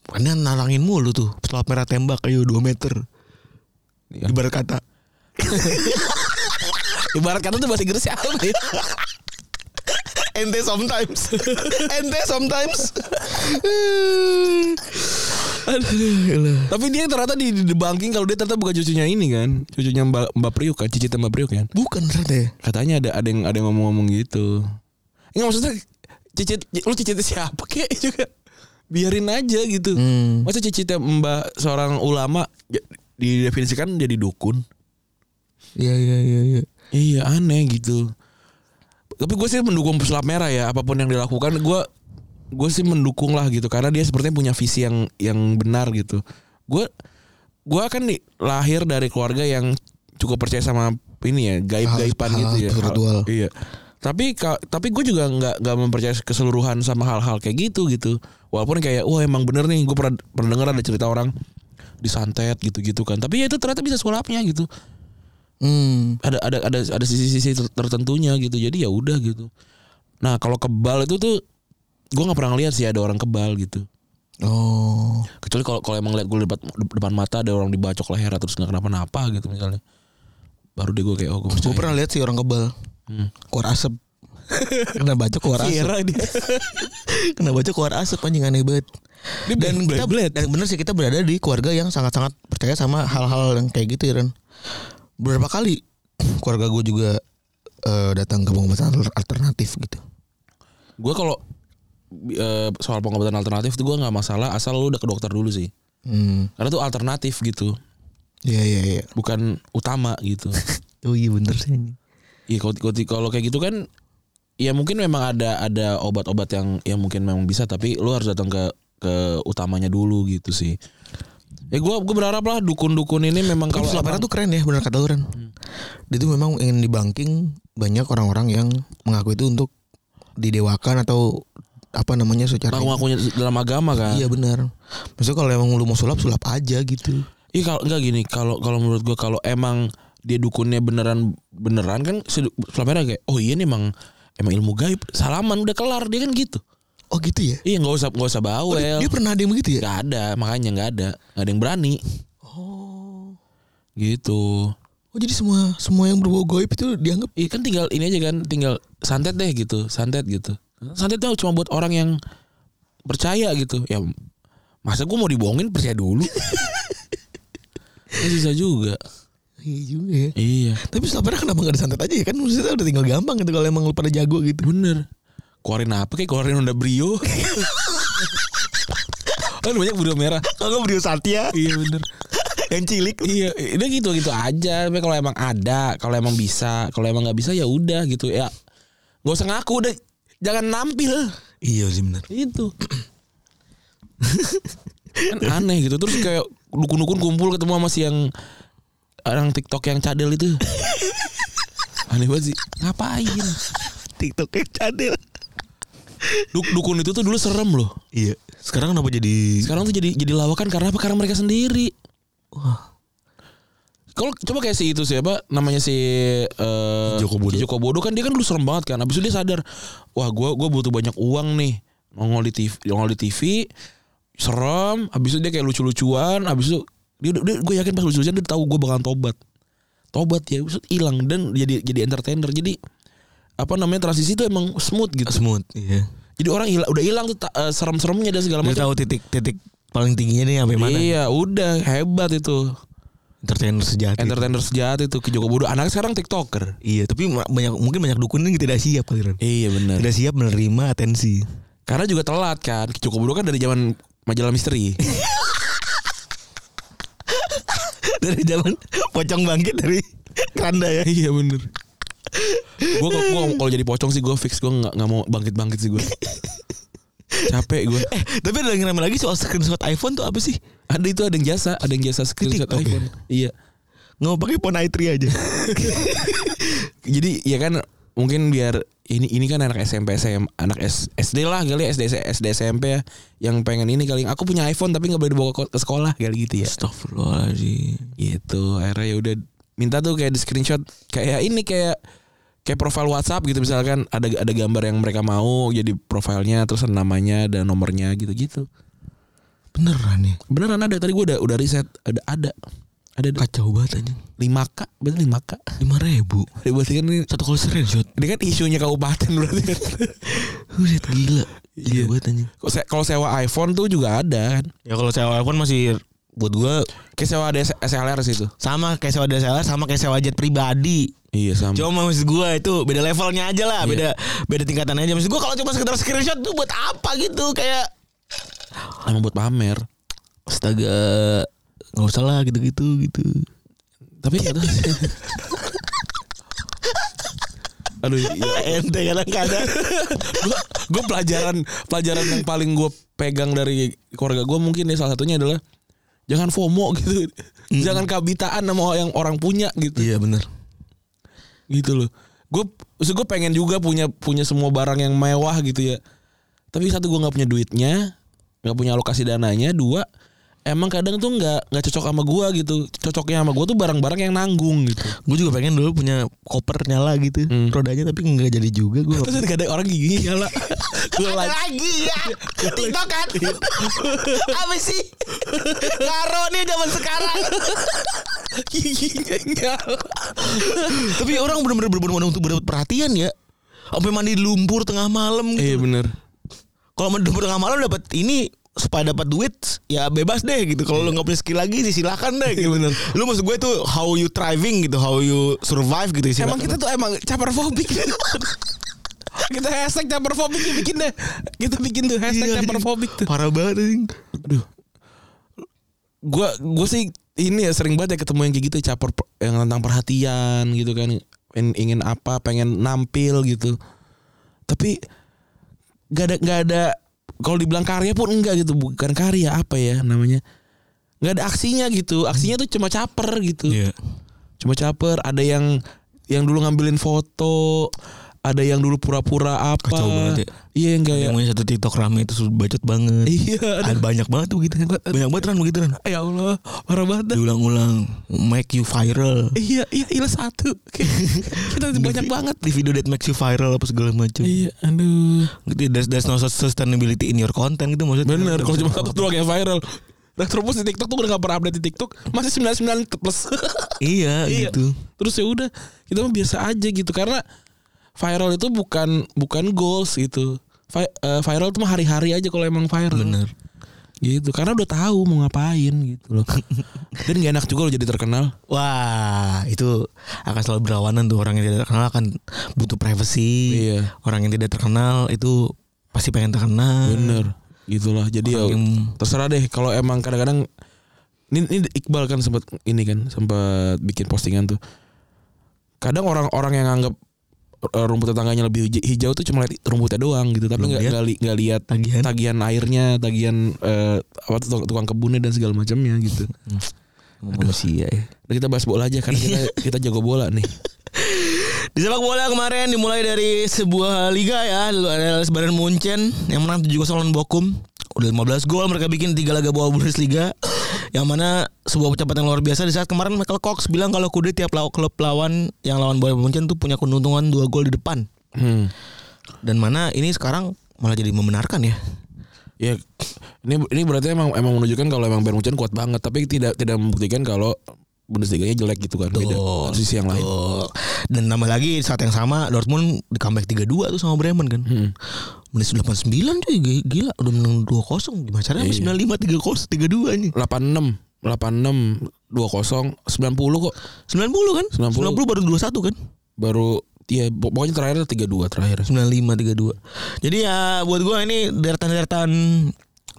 Karena nalangin mulu tuh Pesulap merah tembak Ayo 2 meter. Iya. Ibarat kata. Ibarat kata tuh bahasa Inggris apa ya? Ente sometimes. Ente sometimes Aduh. Tapi dia ternyata di, di banking kalau dia ternyata bukan cucunya ini kan, cucunya Mbak Mbak Priuk kan, cicitnya Mbak Priuk kan. Bukan ternyata ya Katanya ada ada yang ada yang ngomong-ngomong gitu. Enggak maksudnya cicit lu cicitnya siapa kek juga. Biarin aja gitu. Hmm. Masa cicitnya Mbak seorang ulama didefinisikan jadi dukun. Iya iya iya iya Iya aneh gitu. Tapi gue sih mendukung pesulap merah ya apa pun yang dilakukan gue gue sih mendukung lah gitu karena dia sepertinya punya visi yang yang benar gitu. Gue gue kan di, lahir dari keluarga yang cukup percaya sama ini ya gaib-gaiban gitu ya. hal iya. Tapi ka- tapi gue juga nggak nggak mempercayai keseluruhan sama hal-hal kayak gitu gitu. Walaupun kayak wah emang bener nih gue pernah pernah dengar ada cerita orang disantet gitu-gitu kan. Tapi ya itu ternyata bisa sulapnya gitu. Hmm. Ada ada ada ada sisi-sisi ter- tertentunya gitu. Jadi ya udah gitu. Nah kalau kebal itu tuh gue nggak pernah lihat sih ada orang kebal gitu. Oh. Kecuali kalau kalau emang lihat gue depan, depan mata ada orang dibacok leher terus nggak kenapa-napa gitu misalnya. Baru deh gue kayak oh gue Gue pernah lihat sih orang kebal. Hmm. Keluar asap. Kena bacok keluar asap. Dia. Kena bacok keluar asap anjing aneh banget. Dia Dan kita Beyblade. dan bener sih kita berada di keluarga yang sangat-sangat percaya sama hal-hal yang kayak gitu ya Ren. Beberapa kali keluarga gue juga eh, datang ke pengobatan alternatif gitu. Gue kalau eh, soal pengobatan alternatif tuh gue nggak masalah asal lu udah ke dokter dulu sih. Hmm. Karena tuh alternatif gitu, Iya iya iya. bukan utama gitu. Oh iya bener sih. anjing. Iya kalau kalau- kayak gitu kan ya mungkin memang ada ada obat-obat yang yang mungkin memang bisa tapi lu harus datang ke ke utamanya dulu gitu sih. Ya gue gue berharap lah dukun-dukun ini memang Kalau emang- tuh keren ya bener kata lu Ren. Dia tuh memang ingin dibanking banyak orang-orang yang mengaku itu untuk didewakan atau apa namanya secara ngaku-ngakunya dalam agama kan. Iya benar. Maksudnya kalau emang lu mau sulap sulap aja gitu. Iya kalau enggak gini, kalau kalau menurut gua kalau emang dia dukunnya beneran beneran kan selama kayak oh iya nih emang emang ilmu gaib salaman udah kelar dia kan gitu. Oh gitu ya? Iya nggak usah nggak usah Oh, bawel. dia, dia pernah ada yang begitu ya? Nggak ada makanya nggak ada nggak ada yang berani Oh. gitu. Oh jadi semua semua yang berbau goib itu dianggap Iya kan tinggal ini aja kan tinggal santet deh gitu santet gitu. Santet tuh cuma buat orang yang percaya gitu ya masa gua mau dibohongin percaya dulu. Ya, susah juga. Iya juga ya. Iya. Tapi Sulapera kenapa gak disantet aja ya kan maksudnya udah tinggal gampang gitu kalau emang lu pada jago gitu. Bener. Keluarin apa kayak keluarin Honda Brio. kan banyak Brio merah. Kalau Brio Satya Iya bener. yang cilik. Iya, udah gitu gitu aja. Tapi kalau emang ada, kalau emang bisa, kalau emang nggak bisa ya udah gitu ya. Gak usah ngaku udah, jangan nampil. Iya sih benar. Itu. kan aneh gitu. Terus kayak dukun-dukun kumpul ketemu sama si yang orang TikTok yang cadel itu. Aneh banget sih. Ngapain? TikToknya cadel. Duk dukun itu tuh dulu serem loh. Iya. Sekarang kenapa jadi Sekarang tuh jadi jadi lawakan karena apa? Karena mereka sendiri. Wah. Kalau coba kayak si itu siapa namanya si eh, Joko Bodo. Joko Bodo kan dia kan dulu serem banget kan. Habis itu dia sadar, wah gua gua butuh banyak uang nih. Nongol di TV, nongol di TV serem. Habis itu dia kayak lucu-lucuan. Habis itu dia, dia gue yakin pas lucu-lucuan dia tahu gue bakalan tobat. Tobat ya, hilang dan jadi jadi entertainer. Jadi apa namanya transisi itu emang smooth gitu. smooth? Iya. Jadi orang hilang udah hilang tuh eh, serem-seremnya dan segala Dia macam. tahu titik-titik paling tingginya nih sampai mana. Iya, udah hebat itu. Entertainer sejati. Entertainer sejati tuh Joko Bodo. Anak sekarang TikToker. Iya, tapi banyak mungkin banyak dukun yang tidak siap Ren. Iya benar. Tidak siap menerima atensi. Karena juga telat kan. Joko Bodo kan dari zaman majalah misteri. dari zaman pocong bangkit dari keranda ya. iya bener. Gue gua, kalau jadi pocong sih gue fix gue nggak nggak mau bangkit bangkit sih gue. Capek gue. Eh, tapi ada yang rame lagi soal screenshot iPhone tuh apa sih? Ada itu ada yang jasa, ada yang jasa screenshot TikTok ya? iPhone. Iya. Nggak pakai phone i3 aja. Jadi ya kan mungkin biar ini ini kan anak SMP SM anak S, SD lah kali ya, SD SD SMP ya yang pengen ini kali aku punya iPhone tapi nggak boleh dibawa ke, ke sekolah kali gitu ya Astagfirullahaladzim. gitu akhirnya ya udah minta tuh kayak di screenshot kayak ini kayak kayak profil WhatsApp gitu misalkan ada ada gambar yang mereka mau jadi profilnya terus namanya dan nomornya gitu gitu Beneran nih. beneran ada tadi gue udah udah riset ada ada ada Kacau banget anjing. lima k bener lima k Lima ribu. berarti kan ini Satu kali screenshot. ini kan isunya kabupaten berarti kan Buset gila. Iya. Banget anjing. Kalau sewa iPhone tuh juga ada kan Ya kalau sewa iPhone masih buat gua kayak sewa ada SLR situ sama kayak sewa DSLR sama kayak sewa jet pribadi. iya sama Cuma maksud gua itu beda levelnya aja lah, beda beda tingkatan aja. Maksud gua kalau cuma sekedar screenshot tuh buat apa gitu kayak emang buat pamer astaga nggak usah lah gitu-gitu gitu. tapi sih. aduh iya. Ente kadang-kadang. gue pelajaran pelajaran yang paling gue pegang dari keluarga gue mungkin ya salah satunya adalah jangan FOMO gitu. Jangan kabitaan sama yang orang punya gitu. Iya bener. gitu loh. Gue maksud gue pengen juga punya punya semua barang yang mewah gitu ya. Tapi satu gue nggak punya duitnya nggak punya alokasi dananya. Dua emang kadang tuh nggak nggak cocok sama gue gitu. Cocoknya sama gue tuh barang-barang yang nanggung gitu. Gue juga pengen dulu punya koper nyala gitu. Hmm. rodanya tapi nggak jadi juga gue. terus kadang orang gigi nyala. Gue Ada lagi. lagi ya? TikTok kan? Apa sih? Karo nih zaman sekarang. Giginya nyala. Tapi orang bener-bener untuk mendapat perhatian ya. Sampai mandi di lumpur tengah malam iya gitu. bener. Kalau mandi di lumpur tengah malam dapat ini supaya dapat duit ya bebas deh gitu. Kalau lu nggak punya skill lagi sih silakan deh gitu. bener. Lu maksud gue tuh how you thriving gitu, how you survive gitu emang silakan. kita tuh emang caper fobik kita hashtag caper fobik bikin deh kita bikin tuh hashtag Iya, caper anjing. fobik tuh parah banget anjing. Aduh. Gua gua sih ini ya sering banget ya ketemu yang kayak gitu caper per- yang tentang perhatian gitu kan. In- ingin apa, pengen nampil gitu. Tapi gak ada gak ada kalau dibilang karya pun enggak gitu, bukan karya apa ya namanya? Gak ada aksinya gitu. Aksinya tuh cuma caper gitu. Iya. Cuma caper, ada yang yang dulu ngambilin foto, ada yang dulu pura-pura apa. Kacau banget ya. Iya yang Yang kayak punya satu TikTok rame itu bacot banget. Iya, ada Ada banyak banget tuh gitu. Banyak banget kan begitu kan. Ya Allah, parah banget. Diulang-ulang make you viral. Iya, iya, iya satu. Kita banyak banget. Di video that makes you viral apa segala macam. Iya, aduh. Gitu, there's, there's no sustainability in your content gitu maksudnya. Bener, kalau cuma satu doang yang viral. Nah, terus di TikTok tuh udah gak pernah update di TikTok, masih 99 plus. Iya, Iya. gitu. terus ya udah, kita mah biasa aja gitu karena viral itu bukan bukan goals gitu. Vi- eh, viral tuh mah hari-hari aja kalau emang viral. Bener. Gitu, karena udah tahu mau ngapain gitu loh. Dan gak enak juga lo jadi terkenal. Wah, itu akan selalu berlawanan tuh orang yang tidak terkenal akan butuh privacy. Iya. Orang yang tidak terkenal itu pasti pengen terkenal. Bener, gitulah. Jadi ya yang- terserah deh kalau emang kadang-kadang ini, ini Iqbal kan sempat ini kan sempat bikin postingan tuh. Kadang orang-orang yang anggap rumput tetangganya lebih hij- hijau tuh cuma lihat rumputnya doang gitu, tapi nggak lihat nggak li- nggak lihat Tagihan. tagihan airnya, tagihan eh, apa tuh tukang- kebunnya dan segala macamnya gitu. Manusia ya. Kita bahas bola aja karena kita kita jago bola nih. Di sepak bola kemarin dimulai dari sebuah liga ya, lalu ada Bayern Munchen yang menang 7-0 lawan Bochum. Udah 15 gol mereka bikin 3 laga bawah Bundesliga. Yang mana sebuah pencapaian yang luar biasa di saat kemarin Michael Cox bilang kalau kudu tiap law klub lawan yang lawan Bayern Munchen tuh punya keuntungan 2 gol di depan. Hmm. Dan mana ini sekarang malah jadi membenarkan ya. Ya ini ini berarti emang emang menunjukkan kalau emang Bayern Munchen kuat banget, tapi tidak tidak membuktikan kalau Bundesliga-nya jelek gitu kan. Beda Tuh, sisi yang lain. tuh. Dan tambah lagi saat yang sama Dortmund di comeback 3-2 tuh sama Bremen kan. Hmm. Menit 89 cuy gi- gila udah menang 2-0 gimana caranya Iya. 95 3-0 3-2 nih. 86 86 20 90 kok 90 kan? 90. 90 baru 21 kan? baru ya pokoknya terakhir 32 terakhir 95 32. Jadi ya buat gua ini deretan-deretan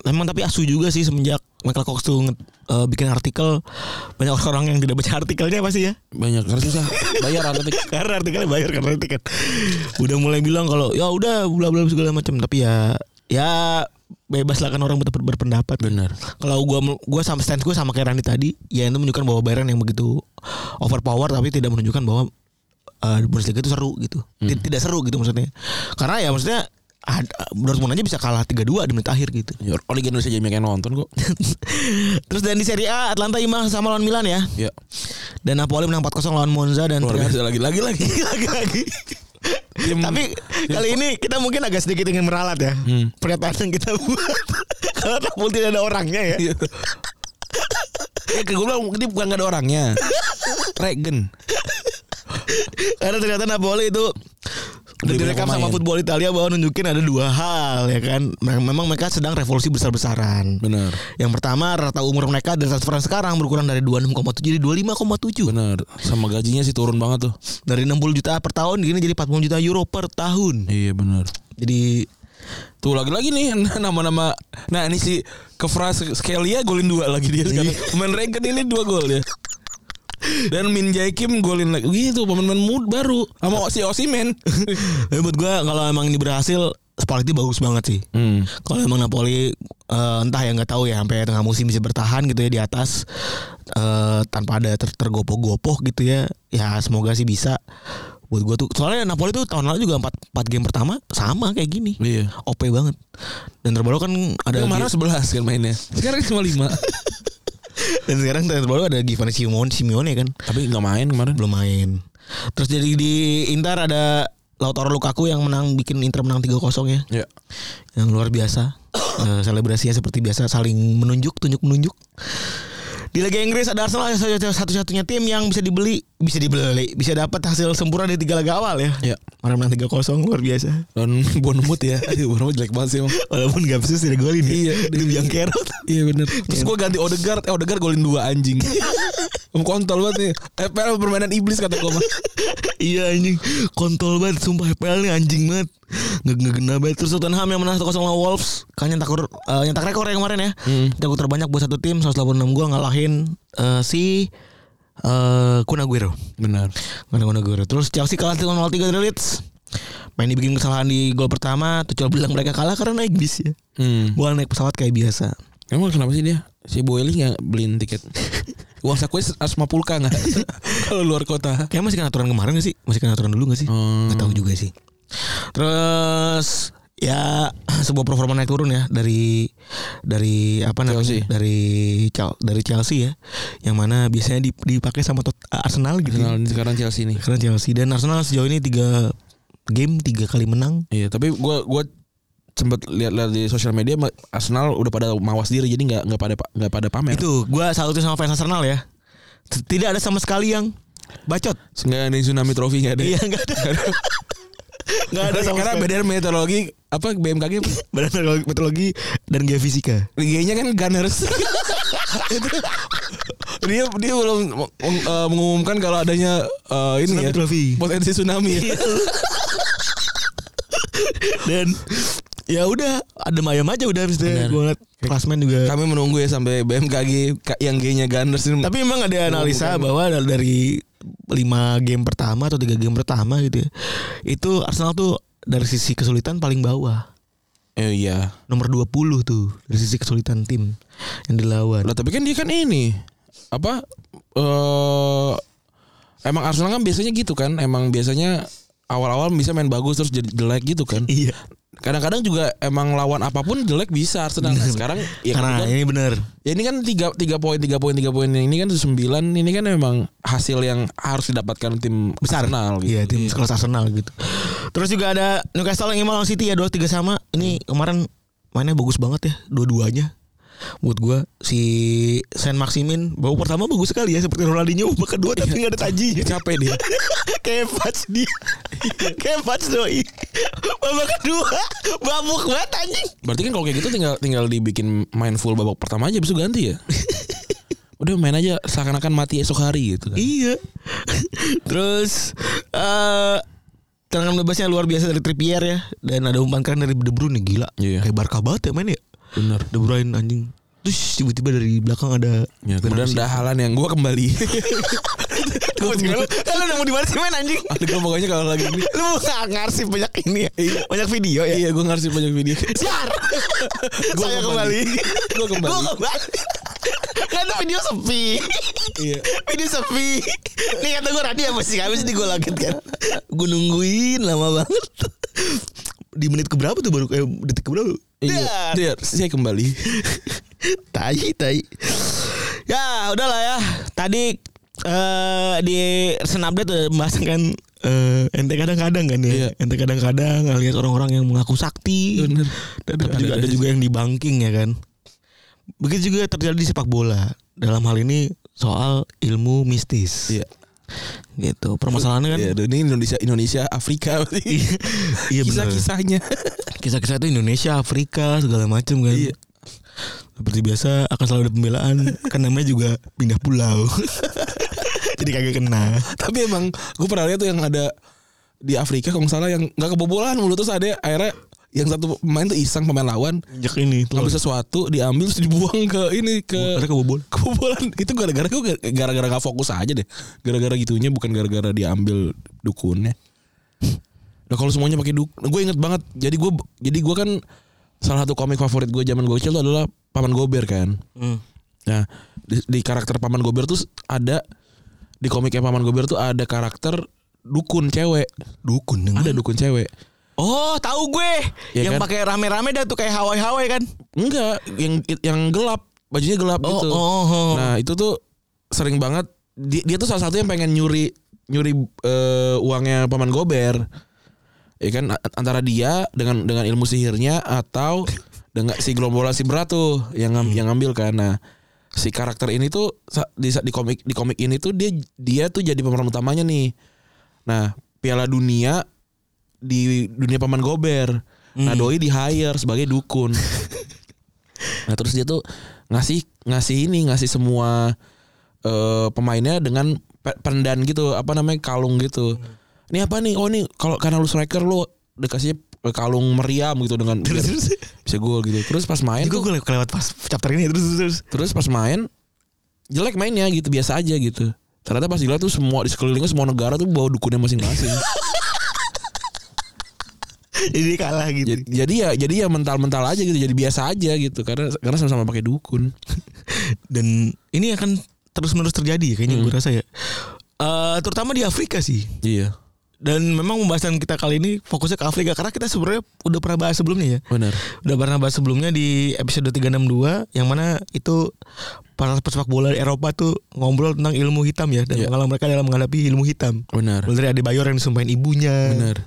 Emang tapi asu juga sih semenjak Michael Cox tuh eh, bikin artikel banyak orang yang tidak baca artikelnya pasti ya. banyak karena susah bayar atletik Karena artikelnya bayar karena artikel. Udah mulai bilang kalau ya udah bla bla segala macam tapi ya ya bebas lah kan orang ber- berpendapat. benar Kalau gua gua sama stance gua sama kayak Randy tadi, ya itu menunjukkan bahwa Bayern yang begitu overpower tapi tidak menunjukkan bahwa uh, Bundesliga itu seru gitu. Tid- Tidak seru gitu maksudnya. Karena ya maksudnya ada, Dortmund aja bisa kalah 3-2 di menit akhir gitu. ya, Liga Indonesia jadi yang nonton kok Terus dan di Serie A Atlanta imbang sama lawan Milan ya. ya Dan Napoli menang 4-0 lawan Monza dan luar biasa lagi lagi lagi lagi-lagi. Tim- Tapi kali ini kita mungkin agak sedikit ingin meralat ya. Hmm. Pernyataan yang kita buat. Kalau Napoli tidak ada orangnya ya. Iya. ya gue bilang ini bukan gak ada orangnya Regen Karena ternyata Napoli itu udah direkam sama football Italia bahwa nunjukin ada dua hal ya kan. Mem- Memang mereka sedang revolusi besar-besaran. benar. Yang pertama rata umur mereka dari transferan sekarang berkurang dari 26,7 jadi 25,7. benar. Sama gajinya sih turun banget tuh. Dari 60 juta per tahun ini jadi 40 juta euro per tahun. iya benar. Jadi Tuh lagi-lagi nih nama-nama. Nah ini si Kefra Skelia golin dua lagi dia sekarang. Pemain Regen ini dua gol ya Dan Min Jae Kim golin lagi Gitu pemain-pemain mood baru Sama si Osimen tapi buat gua kalau emang ini berhasil Spalletti bagus banget sih. hmm. Kalau emang Napoli eh, entah ya nggak tahu ya sampai tengah musim bisa bertahan gitu ya di atas eh, tanpa ada ter tergopoh-gopoh gitu ya. Ya semoga sih bisa. Buat gua tuh soalnya Napoli tuh tahun lalu juga 4 4 game pertama sama kayak gini. Iya. OP banget. Dan terbaru kan ada Kemarin 11 kan mainnya. Sekarang cuma 5. dan sekarang terbaru ada Giovanni Simeone Simeone kan Tapi nggak main kemarin. belum main. Terus jadi di Inter ada Lautaro Lukaku yang menang bikin Inter menang 3-0 ya. Ya. Yang luar biasa. Eh, selebrasinya seperti biasa saling menunjuk, tunjuk menunjuk. Di Liga Inggris ada Arsenal yang satu- satu-satunya tim yang bisa dibeli, bisa dibeli, bisa dapat hasil sempurna di tiga laga awal ya. Ya. Kemarin menang 3-0 luar biasa. Dan Bournemouth ya. Aduh, Bournemouth jelek banget sih emang. Walaupun gak bisa tidak golin ya. Iya, Dia biang kerot. Iya bener Terus gue ganti Odegaard Eh Odegaard golin dua anjing Om kontol banget nih FPL permainan iblis kata gue mah iya anjing kontol banget sumpah FPL nih anjing banget nggak nggak kena banget terus Tottenham yang menang 1-0 lawan Wolves. Kan nyetak uh, nyetak rekor ya kemarin ya. Hmm. Nyetak terbanyak buat satu tim 186 gol ngalahin eh, si eh Kun Aguero. Benar. Kun Aguero. Terus Chelsea kalah 3-0 dari Leeds. Main dibikin kesalahan di gol pertama tuh coba bilang mereka kalah karena naik bis ya. Hmm. bukan naik pesawat kayak biasa. Emang kenapa sih dia? Si Boeli gak beliin tiket? Uang saku harus 50 k gak Kalau luar kota. Kayak masih kena aturan kemarin gak sih? Masih kena aturan dulu gak sih? Hmm. Gak tahu juga sih. Terus ya sebuah performa naik turun ya dari dari apa namanya Chelsea. dari dari Chelsea ya. Yang mana biasanya dip- dipakai sama Tot- Arsenal gitu ya. Arsenal sekarang Chelsea nih. Karena Chelsea. Dan Arsenal sejauh ini tiga game tiga kali menang. Iya tapi gue gua sempet lihat-lihat di sosial media Arsenal udah pada mawas diri jadi nggak nggak pada nggak pada pamer. Itu gua salut sama fans Arsenal ya. Tidak ada sama sekali yang bacot. Nggak ada tsunami trophy nggak ada. Iya nggak ada nggak ada sama karena beda meteorologi apa BMKG Badan Meteorologi dan Geofisika G-nya kan Gunners. Itu dia dia belum eh, mengumumkan kalau adanya eh, ini Tsunami ya trophy. potensi tsunami. ya. dan ya udah ada ayam aja udah habis Benar. gue ngeliat klasmen juga Kami menunggu ya sampai BMKG yang G-nya Gunners tapi memang ada analisa bahwa da- dari lima game pertama atau tiga game pertama gitu ya itu Arsenal tuh dari sisi kesulitan paling bawah Eh, iya. nomor 20 tuh dari sisi kesulitan tim yang dilawan Lah tapi kan dia kan ini apa eh emang Arsenal kan biasanya gitu kan. Emang biasanya awal-awal bisa main bagus terus jadi jelek gitu kan. iya Kadang-kadang juga emang lawan apa pun jelek bisa Arsenal. Nah, sekarang ya karena kebetulan- ini bener. Ya ini kan tiga tiga poin tiga poin tiga poin. Ini kan sembilan ini kan memang hasil yang harus didapatkan tim besar. Arsenal gitu. iya tim sekelas Arsenal gitu. Terus juga ada Newcastle yang imbang lawan City ya dua tiga sama. Ini kemarin mainnya bagus banget ya dua-duanya buat gua si Saint Maximin babak pertama bagus sekali ya seperti Ronaldinho babak kedua tapi nggak ada tajinya Capek dia. kayak Fats dia. Kayak Fats doi. Babak kedua babuk banget anjing Berarti kan kalau kayak gitu tinggal tinggal dibikin main full babak pertama aja bisa ganti ya. Udah main aja seakan-akan mati esok hari gitu kan. iya. Terus eh tendangan bebasnya luar biasa dari Trippier ya. Dan ada umpan keren dari De Bruyne gila. Iya. kayak Barca banget ya main ya Bener. De Bruyne anjing. Terus tiba-tiba dari belakang ada Ya, kemudian ada halan yang gua kembali. Gue masih lu udah mau di mana sih main anjing? Ada pokoknya kalau lagi ini. Lu ngarsip banyak ini ya? Banyak video ya? Iya, gua ngasih banyak video. Siar! Gua Saya kembali. Gua kembali. Gua kembali. Kan tuh video sepi. Iya. Video sepi. Nih kata gue Radi apa sih? Habis ini gue laget kan? Gue nungguin lama banget. Di menit keberapa tuh baru? Kayak detik keberapa Iya. Saya kembali. tai tai ya udahlah ya tadi eh di Sen Update udah membahas kan eh ente kadang-kadang kan ya Iya. ente kadang-kadang ngelihat orang-orang yang mengaku sakti Bener. dan tapi juga ada juga yang dibangking ya kan begitu juga terjadi di sepak bola dalam hal ini soal ilmu mistis Iya. Gitu. Permasalahannya kan Iya, aduh, ini Indonesia Indonesia Afrika. Iya benar Kisah-kisahnya. kisah-kisah itu Indonesia Afrika segala macam kan? Iya. seperti biasa akan selalu ada pembelaan. Kan namanya juga pindah pulau. Jadi kagak kena. Tapi emang gue pernah lihat tuh yang ada di Afrika kalau nggak salah yang nggak kebobolan mulu terus ada akhirnya yang satu pemain tuh iseng pemain lawan injek ini ngambil sesuatu diambil terus dibuang ke ini ke ada kebobol kebobolan itu gara-gara gue gara-gara nggak fokus aja deh gara-gara gitunya bukan gara-gara diambil dukunnya Nah kalau semuanya pakai dukun, gue inget banget. Jadi gue jadi gue kan salah satu komik favorit gue zaman gue kecil tuh adalah Paman Gober kan. Hmm. Nah di, di karakter Paman Gober tuh ada di komiknya Paman Gober tuh ada karakter dukun cewek. Dukun Ada dukun cewek. Oh, tahu gue. Ya yang kan? pakai rame-rame dah tuh kayak Hawaii-Hawaii kan. Enggak, yang yang gelap, bajunya gelap Oh, gitu. oh, oh. Nah, itu tuh sering banget dia, dia tuh salah satu yang pengen nyuri nyuri eh, uangnya paman Gober. Ya kan antara dia dengan dengan ilmu sihirnya atau dengan si Glombola si berat tuh yang ngam- yang ngambil kan. Nah, si karakter ini tuh di di komik di komik ini tuh dia dia tuh jadi pemeran utamanya nih. Nah, Piala Dunia di dunia paman Gober. Nah, doi di hire sebagai dukun. nah, terus dia tuh ngasih ngasih ini ngasih semua eh, pemainnya dengan pe- pendan gitu, apa namanya kalung gitu. Ini apa nih? Oh, nih kalau karena lu striker lu dikasih kalung meriam gitu dengan biar bisa gol gitu. Terus pas main gue kelewat pas chapter ini terus terus. terus pas main jelek mainnya gitu biasa aja gitu. Ternyata pas dilihat tuh semua di sekelilingnya semua negara tuh bawa dukunnya masing-masing. Jadi kalah gitu. jadi, jadi ya jadi ya mental-mental aja gitu, jadi biasa aja gitu karena karena sama-sama pakai dukun. Dan ini akan terus-menerus terjadi ya kayaknya Hmm. gue rasa ya. Eh terutama di Afrika sih. Iya, Dan memang pembahasan kita kali ini fokusnya ke Afrika karena kita sebenarnya udah pernah bahas sebelumnya ya. benar. Udah pernah bahas sebelumnya di episode 362 yang mana itu para pesepak bola di Eropa tuh ngobrol tentang ilmu hitam ya dan Iya. pengalaman mereka dalam menghadapi ilmu hitam. Benar. Mulai dari Adebayor yang disumpahin ibunya. Bener.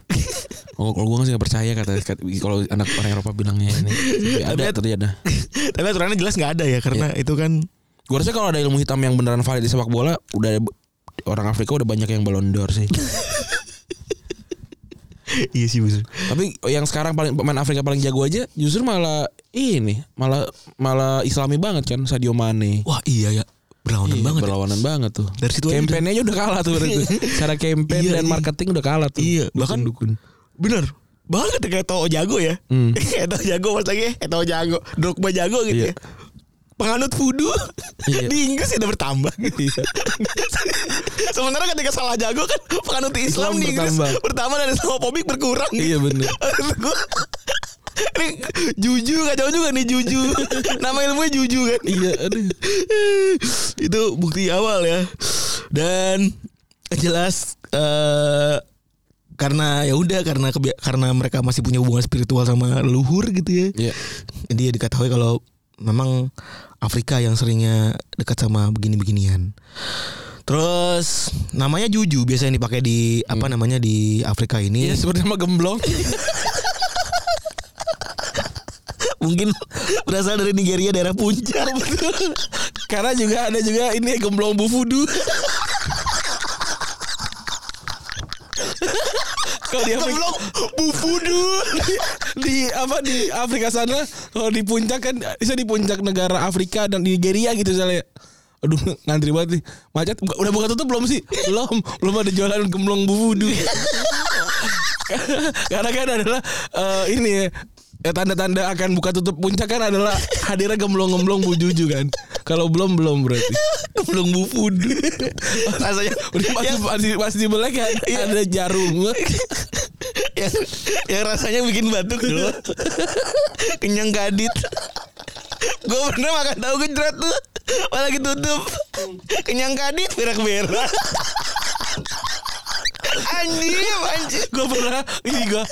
Oh, kalau gue nggak percaya kata kalau anak orang Eropa bilangnya ini Tapi ada Tapi- ternyata. Tapi aturannya jelas nggak ada ya karena itu kan Gue rasa kalau ada ilmu hitam yang beneran valid di sepak bola, udah ada- orang Afrika udah banyak yang Ballon d'Or sih. iya sih bener. Tapi yang sekarang paling pemain Afrika paling jago aja justru malah ini, malah malah Islami banget kan Sadio Mane. Wah iya ya berlawanan Iya, banget. ya. berlawanan banget tuh. Dari situ Campaign-nya aja udah kalah tuh berarti. Cara campaign Iya, dan iya. marketing udah kalah tuh. Iya, bahkan- dukun. Bener banget ya, kayak Tao jago ya. Hmm. kayak Tao jago pas lagi Tao jago, Drogba jago gitu Iya. ya. Penganut voodoo Iya. di Inggris ya udah bertambah gitu. Iya. Sementara ketika salah jago kan penganut Islam, Islam di Inggris bertambah. bertambah dan Islamofobik berkurang. Iya gua, Ini juju kacau juga nih juju. Nama ilmunya juju kan. Iya, aduh. itu bukti awal ya. Dan jelas eh karena ya udah karena karena mereka masih punya hubungan spiritual sama leluhur gitu ya. Iya. Jadi ya diketahui kalau memang Afrika yang seringnya dekat sama begini-beginian. Terus namanya Juju biasanya dipakai di apa namanya di Afrika ini. Iya seperti nama gemblong. Mungkin berasal dari Nigeria daerah puncak. Karena juga ada juga ini gemblong bufudu. Kalau di Afrika, bufudu. di, di apa di Afrika sana kalau di puncak kan bisa di puncak negara Afrika dan di Nigeria gitu misalnya. Aduh ngantri banget nih Macet Udah buka tutup belum sih Belum Belum ada jualan gemblong bufudu Karena kan adalah eh, Ini ya ya, Tanda-tanda akan buka tutup puncak kan adalah Hadirnya gemblong-gemblong bujuju kan. Kalau belum belum berarti. Gemblong bufudu. Rasanya Udah pasti, yang, pasti, pasti belek kan Ada jarum. Yang, yang rasanya bikin batuk. Dulu. Kenyang gadit. Gue pernah makan tahu gejrot tuh. Malah tutup. Kenyang gadit berak-berak Anjir anjir gue pernah ini gue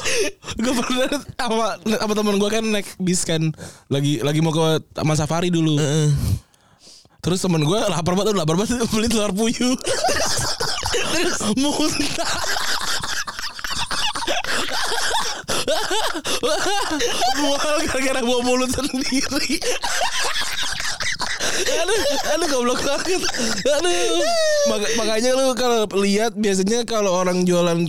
gue pernah sama sama teman gue kan naik bis kan. Lagi lagi mau ke taman safari dulu. Terus teman gue lapar banget lapar banget beli telur puyuh. Muntah. Mual gara-gara bawa mulut sendiri aduh aduh goblok banget. Aduh. Maka- makanya lu kalau lihat biasanya kalau orang jualan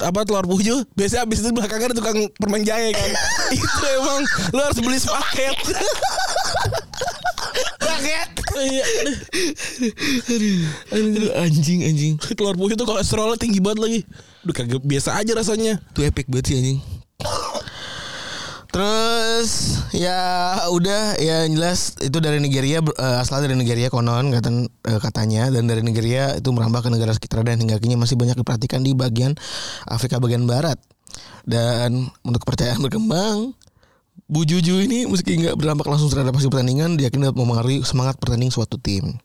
apa telur puyuh biasanya abis itu belakangnya ada tukang permen jahe kan. Itu emang lu harus beli sepaket. Paket Iya, aduh. Anjing anjing. Telur puyuh tuh kolesterolnya tinggi banget lagi. Udah kagak biasa aja rasanya. Itu epic banget sih anjing Terus ya udah ya jelas itu dari Nigeria eh, asalnya dari Nigeria konon kata eh, katanya dan dari Nigeria itu merambah ke negara sekitar dan hingga kini masih banyak diperhatikan di bagian Afrika bagian barat. Dan untuk kepercayaan berkembang Bu Juju ini meski nggak berdampak langsung terhadap hasil pertandingan diyakini dapat mempengaruhi semangat pertanding suatu tim.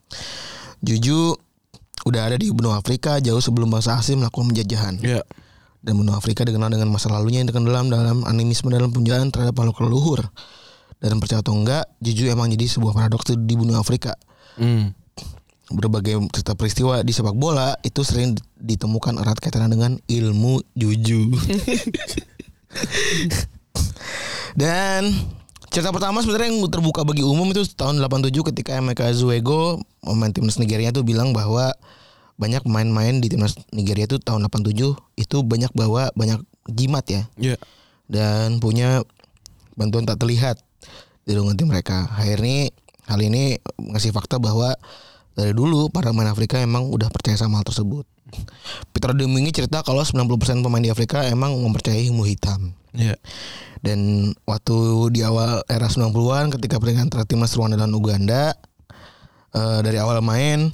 Juju udah ada di benua Afrika jauh sebelum bangsa asing melakukan penjajahan. Iya. Dan benua Afrika dikenal dengan masa lalunya yang tenggelam dalam animisme dalam penjajahan terhadap makhluk leluhur. Dan percaya atau enggak, jujur emang jadi sebuah paradoks di benua Afrika. Hmm. Berbagai cerita peristiwa di sepak bola itu sering ditemukan erat kaitannya dengan ilmu juju. Dan cerita pertama sebenarnya yang terbuka bagi umum itu tahun 87 ketika Emeka Zuego pemain timnas Nigeria tuh bilang bahwa banyak pemain-pemain di timnas Nigeria itu tahun 87 itu banyak bawa banyak jimat ya Iya. dan punya bantuan tak terlihat di lingkungan tim mereka. Akhirnya hal ini ngasih fakta bahwa dari dulu para pemain Afrika emang udah percaya sama hal tersebut. Peter Demingi cerita kalau 90% pemain di Afrika emang mempercayai ilmu hitam. Iya. Dan waktu di awal era 90-an ketika pertandingan antara timnas Rwanda dan Uganda eh, dari awal main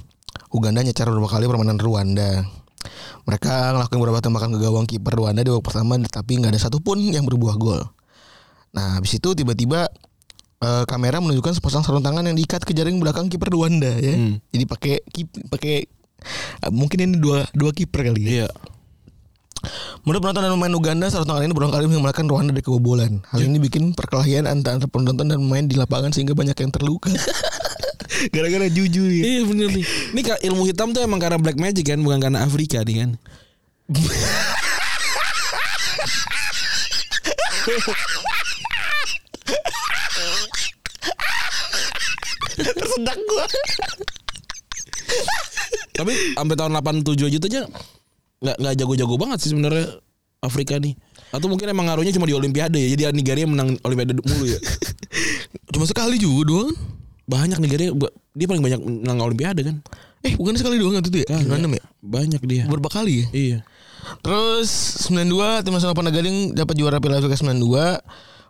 Uganda nyecar beberapa kali permainan Rwanda. Mereka ngelakuin beberapa tembakan ke gawang kiper Rwanda di babak pertama tapi nggak ada satupun yang berbuah gol. Nah, habis itu tiba-tiba eh, kamera menunjukkan sepasang sarung tangan yang diikat ke jaring belakang kiper Rwanda ya. Hmm. Jadi pakai pakai eh, mungkin ini dua dua kiper kali ya. Iya. Menurut penonton dan pemain Uganda, sarung tangan ini berulang kali mengembalikan Rwanda dari kebobolan. Hal ini bikin perkelahian antara penonton dan pemain di lapangan sehingga banyak yang terluka. Gara-gara juju ya. Iya bener nih. Ini ilmu hitam tuh emang karena black magic kan, bukan karena Afrika nih kan. Tersedak gua. Tapi sampai tahun 87 aja tuh aja nggak nggak jago-jago banget sih sebenarnya Afrika nih. Atau mungkin emang ngaruhnya cuma di Olimpiade ya. Jadi Nigeria menang Olimpiade mulu ya. Cuma sekali juga doang. Banyak Nigeria dia paling banyak menang Olimpiade kan. Eh, bukan sekali doang itu ya? Kagak. Gimana ya? Banyak dia. Berapa kali ya? Iya. Terus 92 tim nasional Pantai Gading dapat juara Piala Afrika 92.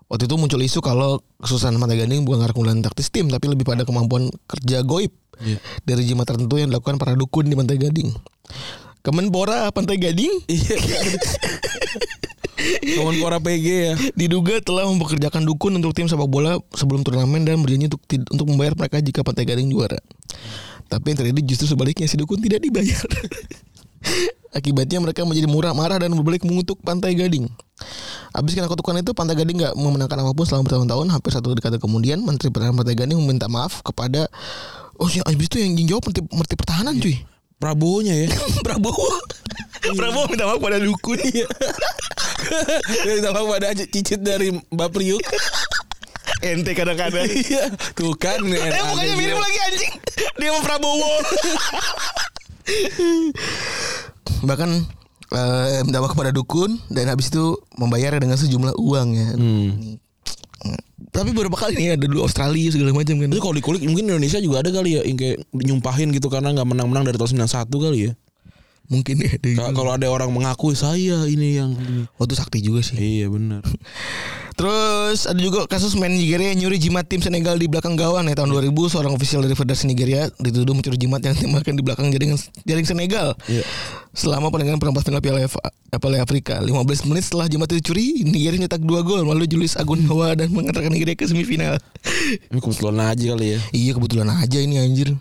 Waktu itu muncul isu kalau kesusahan Pantai Gading bukan karena keunggulan taktis tim tapi lebih pada kemampuan kerja goib Iya. dari jimat tertentu yang dilakukan para dukun di Pantai Gading. Kemenpora Pantai Gading Iya. Kemenpora PG ya. diduga telah mempekerjakan dukun untuk tim sepak bola sebelum turnamen dan berjanji untuk untuk membayar mereka jika Pantai Gading juara. Tapi yang terjadi justru sebaliknya si dukun tidak dibayar. Akibatnya mereka menjadi murah marah dan berbalik mengutuk Pantai Gading. Habis kena kutukan itu Pantai Gading nggak memenangkan apa pun selama bertahun-tahun. Hampir satu dekade kemudian Menteri Pertahanan Pantai Gading meminta maaf kepada Oh sih, habis itu yang jawab Menteri, Menteri Pertahanan cuy. Prabowo-nya ya. Prabowo. Prabowo minta maaf pada dukun. Dia tambah pada cicit dari Mbak Priuk. Ente kadang-kadang. Iya. Tuh kan. Eh mukanya mirip lagi anjing. Dia sama Prabowo. Bahkan eh, minta maaf kepada dukun dan habis itu membayarnya dengan sejumlah uang ya. Hmm. Tapi beberapa kali nih ada dulu Australia segala macam kan. Itu kalau dikulik mungkin Indonesia juga ada kali ya yang kayak nyumpahin gitu karena nggak menang-menang dari tahun 91 kali ya. Mungkin ya Kalau ada orang mengaku saya ini yang ini." Waktu sakti juga sih. Iya benar. Terus ada juga kasus main Nigeria yang nyuri jimat tim Senegal di belakang gawang ya tahun 2000 seorang ofisial dari Federasi Nigeria dituduh mencuri jimat yang ditembakkan di belakang jaring jaring Senegal. Iya. Selama pertandingan perempat final Piala Piala Afrika 15 menit setelah jimat itu dicuri Nigeria nyetak 2 gol melalui Julius Agun Hawa dan mengantarkan Nigeria ke semifinal. Ini kebetulan aja kali ya. Iya kebetulan aja ini anjir.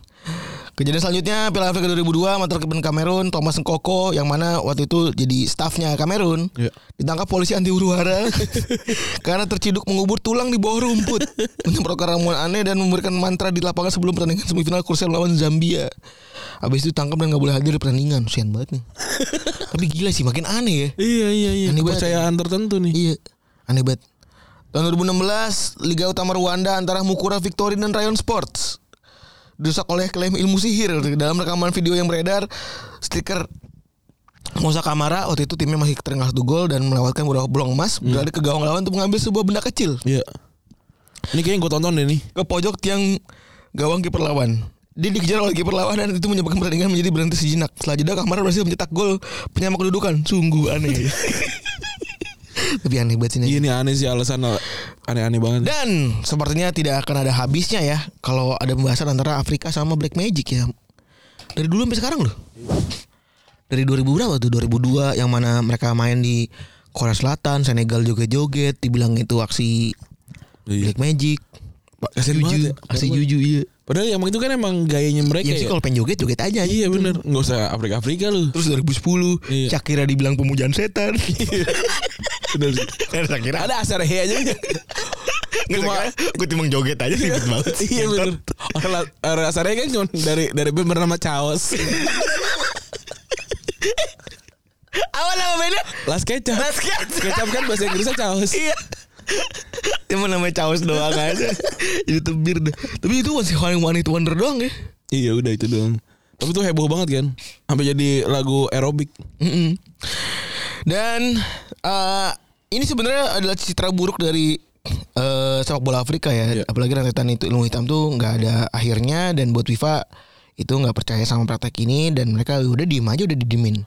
Kejadian selanjutnya Piala Afrika 2002 mantan kapten Kamerun Thomas Nkoko yang mana waktu itu jadi stafnya Kamerun Iya. ditangkap polisi anti huru hara karena terciduk mengubur tulang di bawah rumput menyemprotkan ramuan aneh dan memberikan mantra di lapangan sebelum pertandingan semifinal krusial melawan Zambia. Habis itu tangkap dan nggak boleh hadir di pertandingan. Sian banget nih. Tapi gila sih makin aneh ya. Iya iya iya. Aneh banget. Kepercayaan tertentu nih. Iya, aneh banget. Tahun 2016, Liga Utama Rwanda antara Mukura Victory dan Rayon Sports dirusak oleh klaim ilmu sihir. Dalam rekaman video yang beredar, stiker Musa Kamara waktu itu timnya masih terengah satu gol dan melewatkan beberapa bolong emas berlari ke gawang lawan untuk mengambil sebuah benda kecil Iya. Ini kayaknya gue tonton deh nih. ke pojok tiang gawang kiper lawan. Dia dikejar oleh kiper lawan dan itu menyebabkan pertandingan menjadi berhenti sejenak. Setelah jeda Kamara berhasil mencetak gol penyama kedudukan. Sungguh aneh. Tapi aneh banget sih ini. Iya ini aneh sih alasan aneh-aneh banget. Dan sepertinya tidak akan ada habisnya ya kalau ada pembahasan antara Afrika sama Black Magic ya. Dari dulu sampai sekarang loh. Dari 2000 berapa tuh? 2002 yang mana mereka main di Korea Selatan, Senegal juga joget, dibilang itu aksi Iya. Black Magic. Kasian banget ya. Aksi juju iya. Padahal yang itu kan emang gayanya mereka Ya sih ya. kalau pengen joget joget aja Iya gitu. bener Nggak usah Afrika-Afrika lu Terus 2010 Iya. Shakira dibilang pemujaan setan. Bener Dan Shakira Ada asar he aja Cuma gue timbang joget aja ribet banget. Iya bener Orang orang asarnya kan cuma dari dari band bernama Chaos Apa nama bandnya? Las Kecap Las Kecap. Kecap kan bahasa Inggrisnya Chaos Iya. Cuma namanya caos doang aja. Jadi tebir deh. Tapi itu masih one one hit wonder doang ya. Iya udah itu doang Tapi tuh heboh banget kan Sampai jadi lagu aerobik Mm-mm. Dan eh, ini sebenarnya adalah citra buruk dari eh, sepak bola Afrika ya. Iya. Apalagi rentetan itu ilmu hitam tuh nggak ada akhirnya dan buat FIFA itu nggak percaya sama praktek ini dan mereka udah diem aja udah didimin.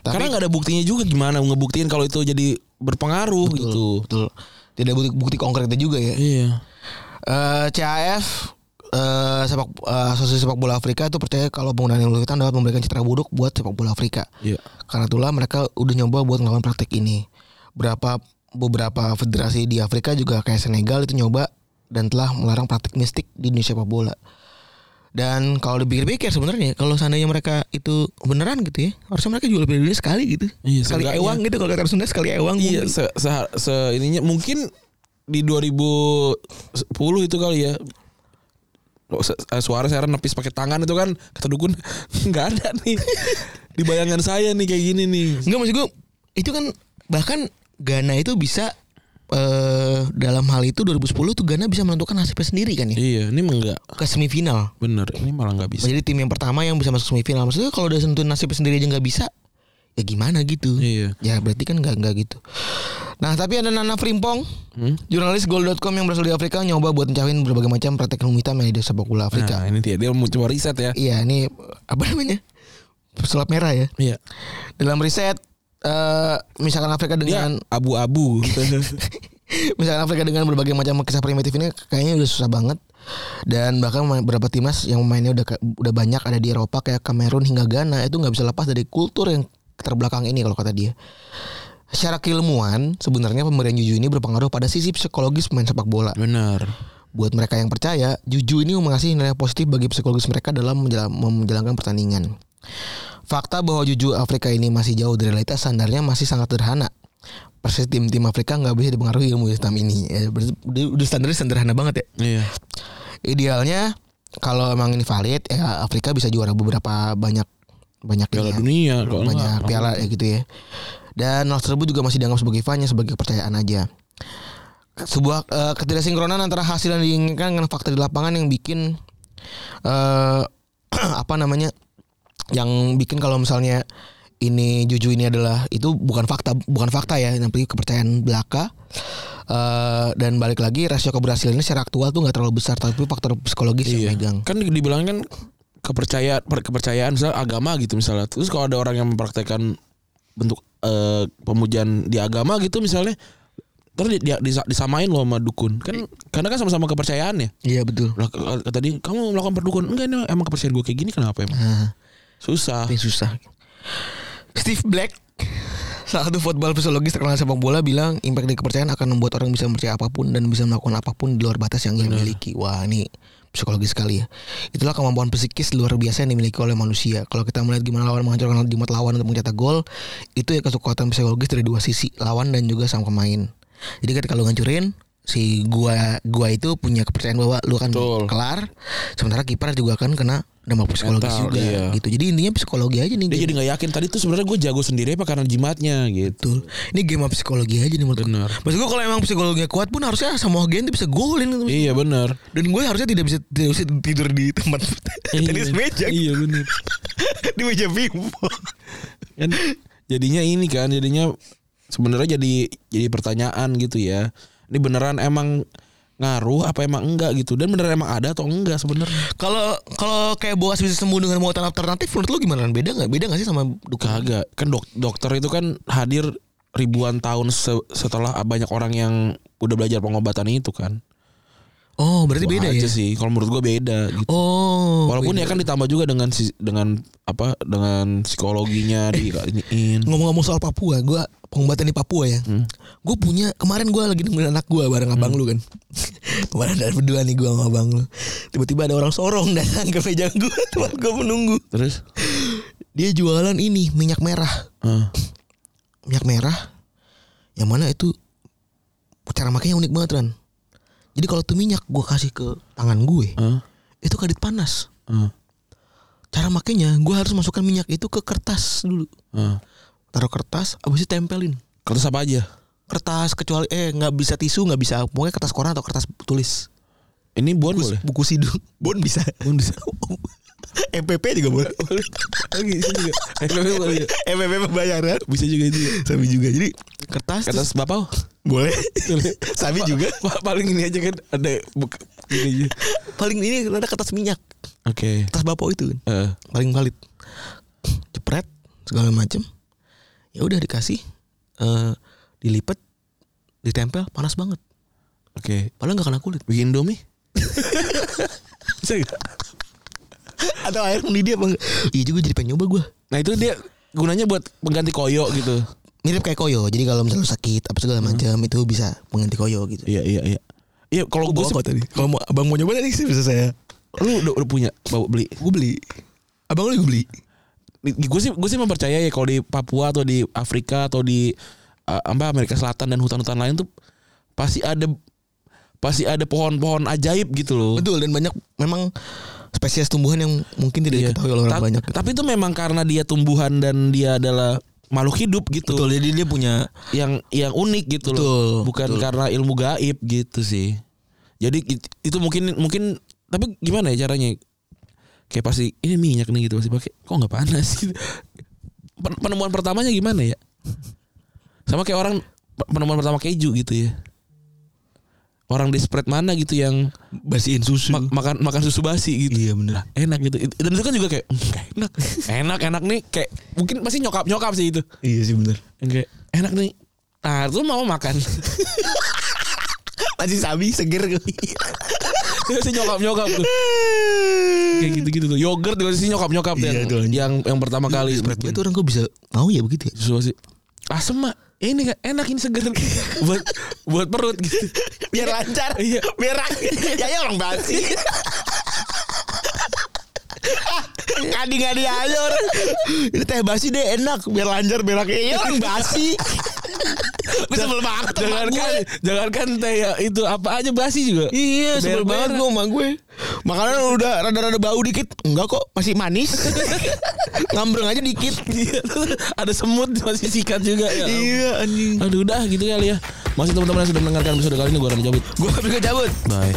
Tapi Karena nggak ada buktinya juga gimana ngebuktiin kalau itu jadi berpengaruh betul, gitu betul. Tidak bukti, bukti konkretnya juga ya. Iya Eh, CAF eh, sepak eh, Asosiasi Sepak Bola Afrika itu percaya kalau penggunaan ilmu hitam dapat memberikan citra buruk buat sepak bola Afrika. Iya Karena itulah mereka udah nyoba buat melakukan praktek ini. Berapa beberapa federasi di Afrika juga kayak Senegal itu nyoba dan telah melarang praktik mistik di Indonesia sepak bola. Dan kalau dipikir-pikir sebenarnya kalau seandainya mereka itu beneran gitu ya, harusnya mereka jual beli dunia sekali gitu. Iya, sekali ewang gitu kalau kata Sunda sekali ewang. Iya mungkin. se, se, se- ininya mungkin di 2010 itu kali ya suara saya nepis pakai tangan itu kan kata dukun nggak ada nih di bayangan saya nih kayak gini nih Enggak maksud gue itu kan bahkan Ghana itu bisa eh dalam hal itu 2010 tuh Ghana bisa menentukan nasibnya sendiri kan ya iya ini enggak ke semifinal. bener ini malah nggak bisa Jadi tim yang pertama yang bisa masuk semifinal. Maksudnya kalau udah sentuh nasibnya sendiri aja nggak bisa, ya gimana gitu? Iya. Ya berarti kan nggak nggak gitu. Nah tapi ada Nana Frimpong, Hmm? jurnalis Goal.com yang berasal dari Afrika nyoba buat mencariin berbagai macam praktek ilmu hitam yang ada di sepak bola Afrika. nah ini dia dia mau coba riset ya Iya ini apa namanya? Pesulap merah ya. iya Dalam riset eh misalkan Afrika dengan abu-abu misalkan Afrika dengan berbagai macam kisah primitif ini kayaknya udah susah banget dan bahkan beberapa timnas yang mainnya udah udah banyak ada di Eropa kayak Kamerun hingga Ghana itu nggak bisa lepas dari kultur yang terbelakang ini kalau kata dia. Secara keilmuan sebenarnya pemberian juju ini berpengaruh pada sisi psikologis pemain sepak bola. bener Buat mereka yang percaya, juju ini mengasih nilai positif bagi psikologis mereka dalam menjala- menjalankan pertandingan. Fakta bahwa juju Afrika ini masih jauh dari realitas standarnya masih sangat sederhana. Persis tim-tim Afrika nggak bisa dipengaruhi ilmu hitam ini. Ya, udah, udah standarnya sederhana banget ya. iya Idealnya kalau emang ini valid ya Afrika bisa juara beberapa banyak banyak piala ya, dunia banyak enggak, piala ya gitu ya. Dan hal tersebut juga masih dianggap sebagai fanya sebagai kepercayaan aja. Sebuah eh, ketidaksinkronan antara hasil yang diinginkan dengan fakta di lapangan yang bikin eh apa namanya yang bikin kalau misalnya ini juju ini adalah itu bukan fakta bukan fakta ya tapi kepercayaan belaka. Eh, dan balik lagi rasio keberhasilannya secara aktual tuh nggak terlalu besar tapi faktor psikologis iya. yang megang. Kan dibilang kan kepercayaan per- kepercayaan misalnya agama gitu misalnya. Terus kalau ada orang yang mempraktekkan bentuk eh, pemujaan di agama gitu misalnya terus dia, dia- disamain loh sama dukun. Kan karena kan sama-sama kepercayaan ya. Iya betul. Lah, kata dia kamu melakukan perdukun enggak ini emang kepercayaan gue kayak gini kenapa emang? Susah. Ini susah. Steve Black salah satu football psikologis terkenal sepak bola bilang impact dari kepercayaan akan membuat orang bisa percaya apa pun dan bisa melakukan apa pun di luar batas yang ia miliki. Wah ini psikologis sekali ya. Itulah kemampuan psikis luar biasa yang dimiliki oleh manusia. Kalau kita melihat gimana lawan menghancurkan jimat lawan untuk mencetak gol itu ya kekuatan psikologis dari dua sisi lawan dan juga sang pemain. Jadi ketika lu ngancurin si gua gua itu punya kepercayaan bahwa lu akan Betul. kelar sementara kiper juga akan kena dampak psikologis Mental, juga iya. gitu jadi intinya psikologi aja nih dia game. jadi nggak yakin tadi tuh sebenarnya gue jago sendiri apa karena jimatnya gitu Betul. Ini game psikologi aja nih menurut gue. Maksud gue kalau emang psikologinya kuat pun harusnya sama Gen tuh bisa golin gitu. iya benar Dan gue harusnya tidak bisa tidak bisa tidur di tempat tenis meja iya benar di meja pingpong. kan jadinya ini kan jadinya sebenarnya jadi jadi pertanyaan gitu ya ini beneran emang ngaruh apa emang enggak gitu dan beneran emang ada atau enggak sebenarnya Kalau kalau kayak boas bisa sembuh dengan muatan alternatif menurut lu gimana? Beda nggak? Beda nggak sih sama dukun? kagak kan dok dokter itu kan hadir ribuan tahun se- setelah banyak orang yang udah belajar pengobatan itu kan Oh berarti Gua beda aja ya? sih kalau menurut gue beda gitu Oh. walaupun beda. ya kan ditambah juga dengan si- dengan apa dengan psikologinya di iniin ngomong-ngomong soal Papua, gue pengobatan di Papua ya. Gue punya kemarin gue lagi nemenin anak gue bareng abang lu kan. kemarin ada berdua nih gue sama abang lu. Tiba-tiba ada orang sorong datang ke meja gue tempat gue menunggu. Terus? Dia jualan ini minyak merah. Ah. Minyak merah. Yang mana itu cara makainya unik banget kan. Jadi kalau tuh minyak gue kasih ke tangan gue, Ah. itu kadit panas. Ah. Cara makainya gue harus masukkan minyak itu ke kertas dulu. Ah. Taruh kertas, abis itu tempelin. Kertas apa aja? Kertas kecuali eh nggak bisa tisu nggak bisa pokoknya kertas koran atau kertas tulis. Ini bon Buku, boleh? buku sidung. Bon bisa. Bon bisa. MPP juga boleh. Bisa juga. FFP boleh. MPP pembayaran. Bisa juga itu. Sabi juga. Jadi kertas, Kertas terus bapak? boleh. Sabi juga. Pa- Paling ini aja kan ada buk ini aja. Paling ini ada kertas minyak. Oke. Kertas bapak itu kan. Eh, paling valid jepret segala macem ya udah dikasih eh dilipat ditempel panas banget Oke. padahal nggak kena kulit Bikin Indomie? Gak? atau air mendidih apa iya juga jadi pengen nyoba gue Nah itu dia gunanya buat pengganti koyo gitu. mirip kayak koyo jadi kalau misalnya sakit apa segala macam itu bisa mengganti koyo gitu Iya iya iya. Iya kalau gue gue sih tadi kalau mau abang mau nyoba tadi sih bisa saya lu udah, udah punya bawa beli. gue beli abang lu juga beli Gue sih gue sih mempercaya ya kalau di Papua atau di Afrika atau di uh, apa Amerika Selatan dan hutan-hutan lain tuh pasti ada pasti ada pohon-pohon ajaib gitu loh. betul dan banyak memang spesies tumbuhan yang mungkin tidak Iya. diketahui oleh orang Ta- banyak Tapi itu memang karena dia tumbuhan dan dia adalah makhluk hidup gitu. betul jadi dia punya Yang yang unik gitu Betul, loh. Bukan betul. karena ilmu gaib gitu sih. Jadi it- itu mungkin mungkin tapi gimana ya caranya? Kayak pasti ini minyak nih gitu. Pasti pakai kok nggak panas? Gitu. Pen- Penemuan pertamanya gimana ya? Sama kayak orang pe- penemuan pertama keju gitu ya. Orang di spread mana gitu yang basiin susu. Ma- makan makan susu basi gitu. iya bener. Enak gitu. It- dan itu kan juga kayak "Hmm, enak. Enak enak nih. Kayak mungkin pasti nyokap nyokap sih itu. Iya sih bener. Kayak enak nih. Nah itu mau makan. Masih sabi seger. gue itu sih nyokap nyokap tuh kayak gitu gitu tuh yogurt juga sih nyokap nyokap tuh Iya, yang, yang yang pertama kali Spread itu orang kok bisa mau ya begitu ya? susu sih asem mak ini kan enak ini seger buat buat perut gitu Biar lancar. Iya. Berak. ya ya orang basi. Ngadi-ngadi aja orang. Ini teh basi deh enak. Biar lancar beraknya. Ya orang basi. Gue sebel banget jangan kan jangan kan teh ya, itu apa aja basi juga. Iya sebel banget gue sama gue. Makanan udah rada-rada bau dikit. Enggak kok masih manis. Ngambreng aja dikit. Iya, ada semut masih sikat juga ya Iya anjing. Aduh udah gitu kali ya. Masih teman-teman yang sudah mendengarkan episode kali ini gue akan cabut Gue juga cabut Bye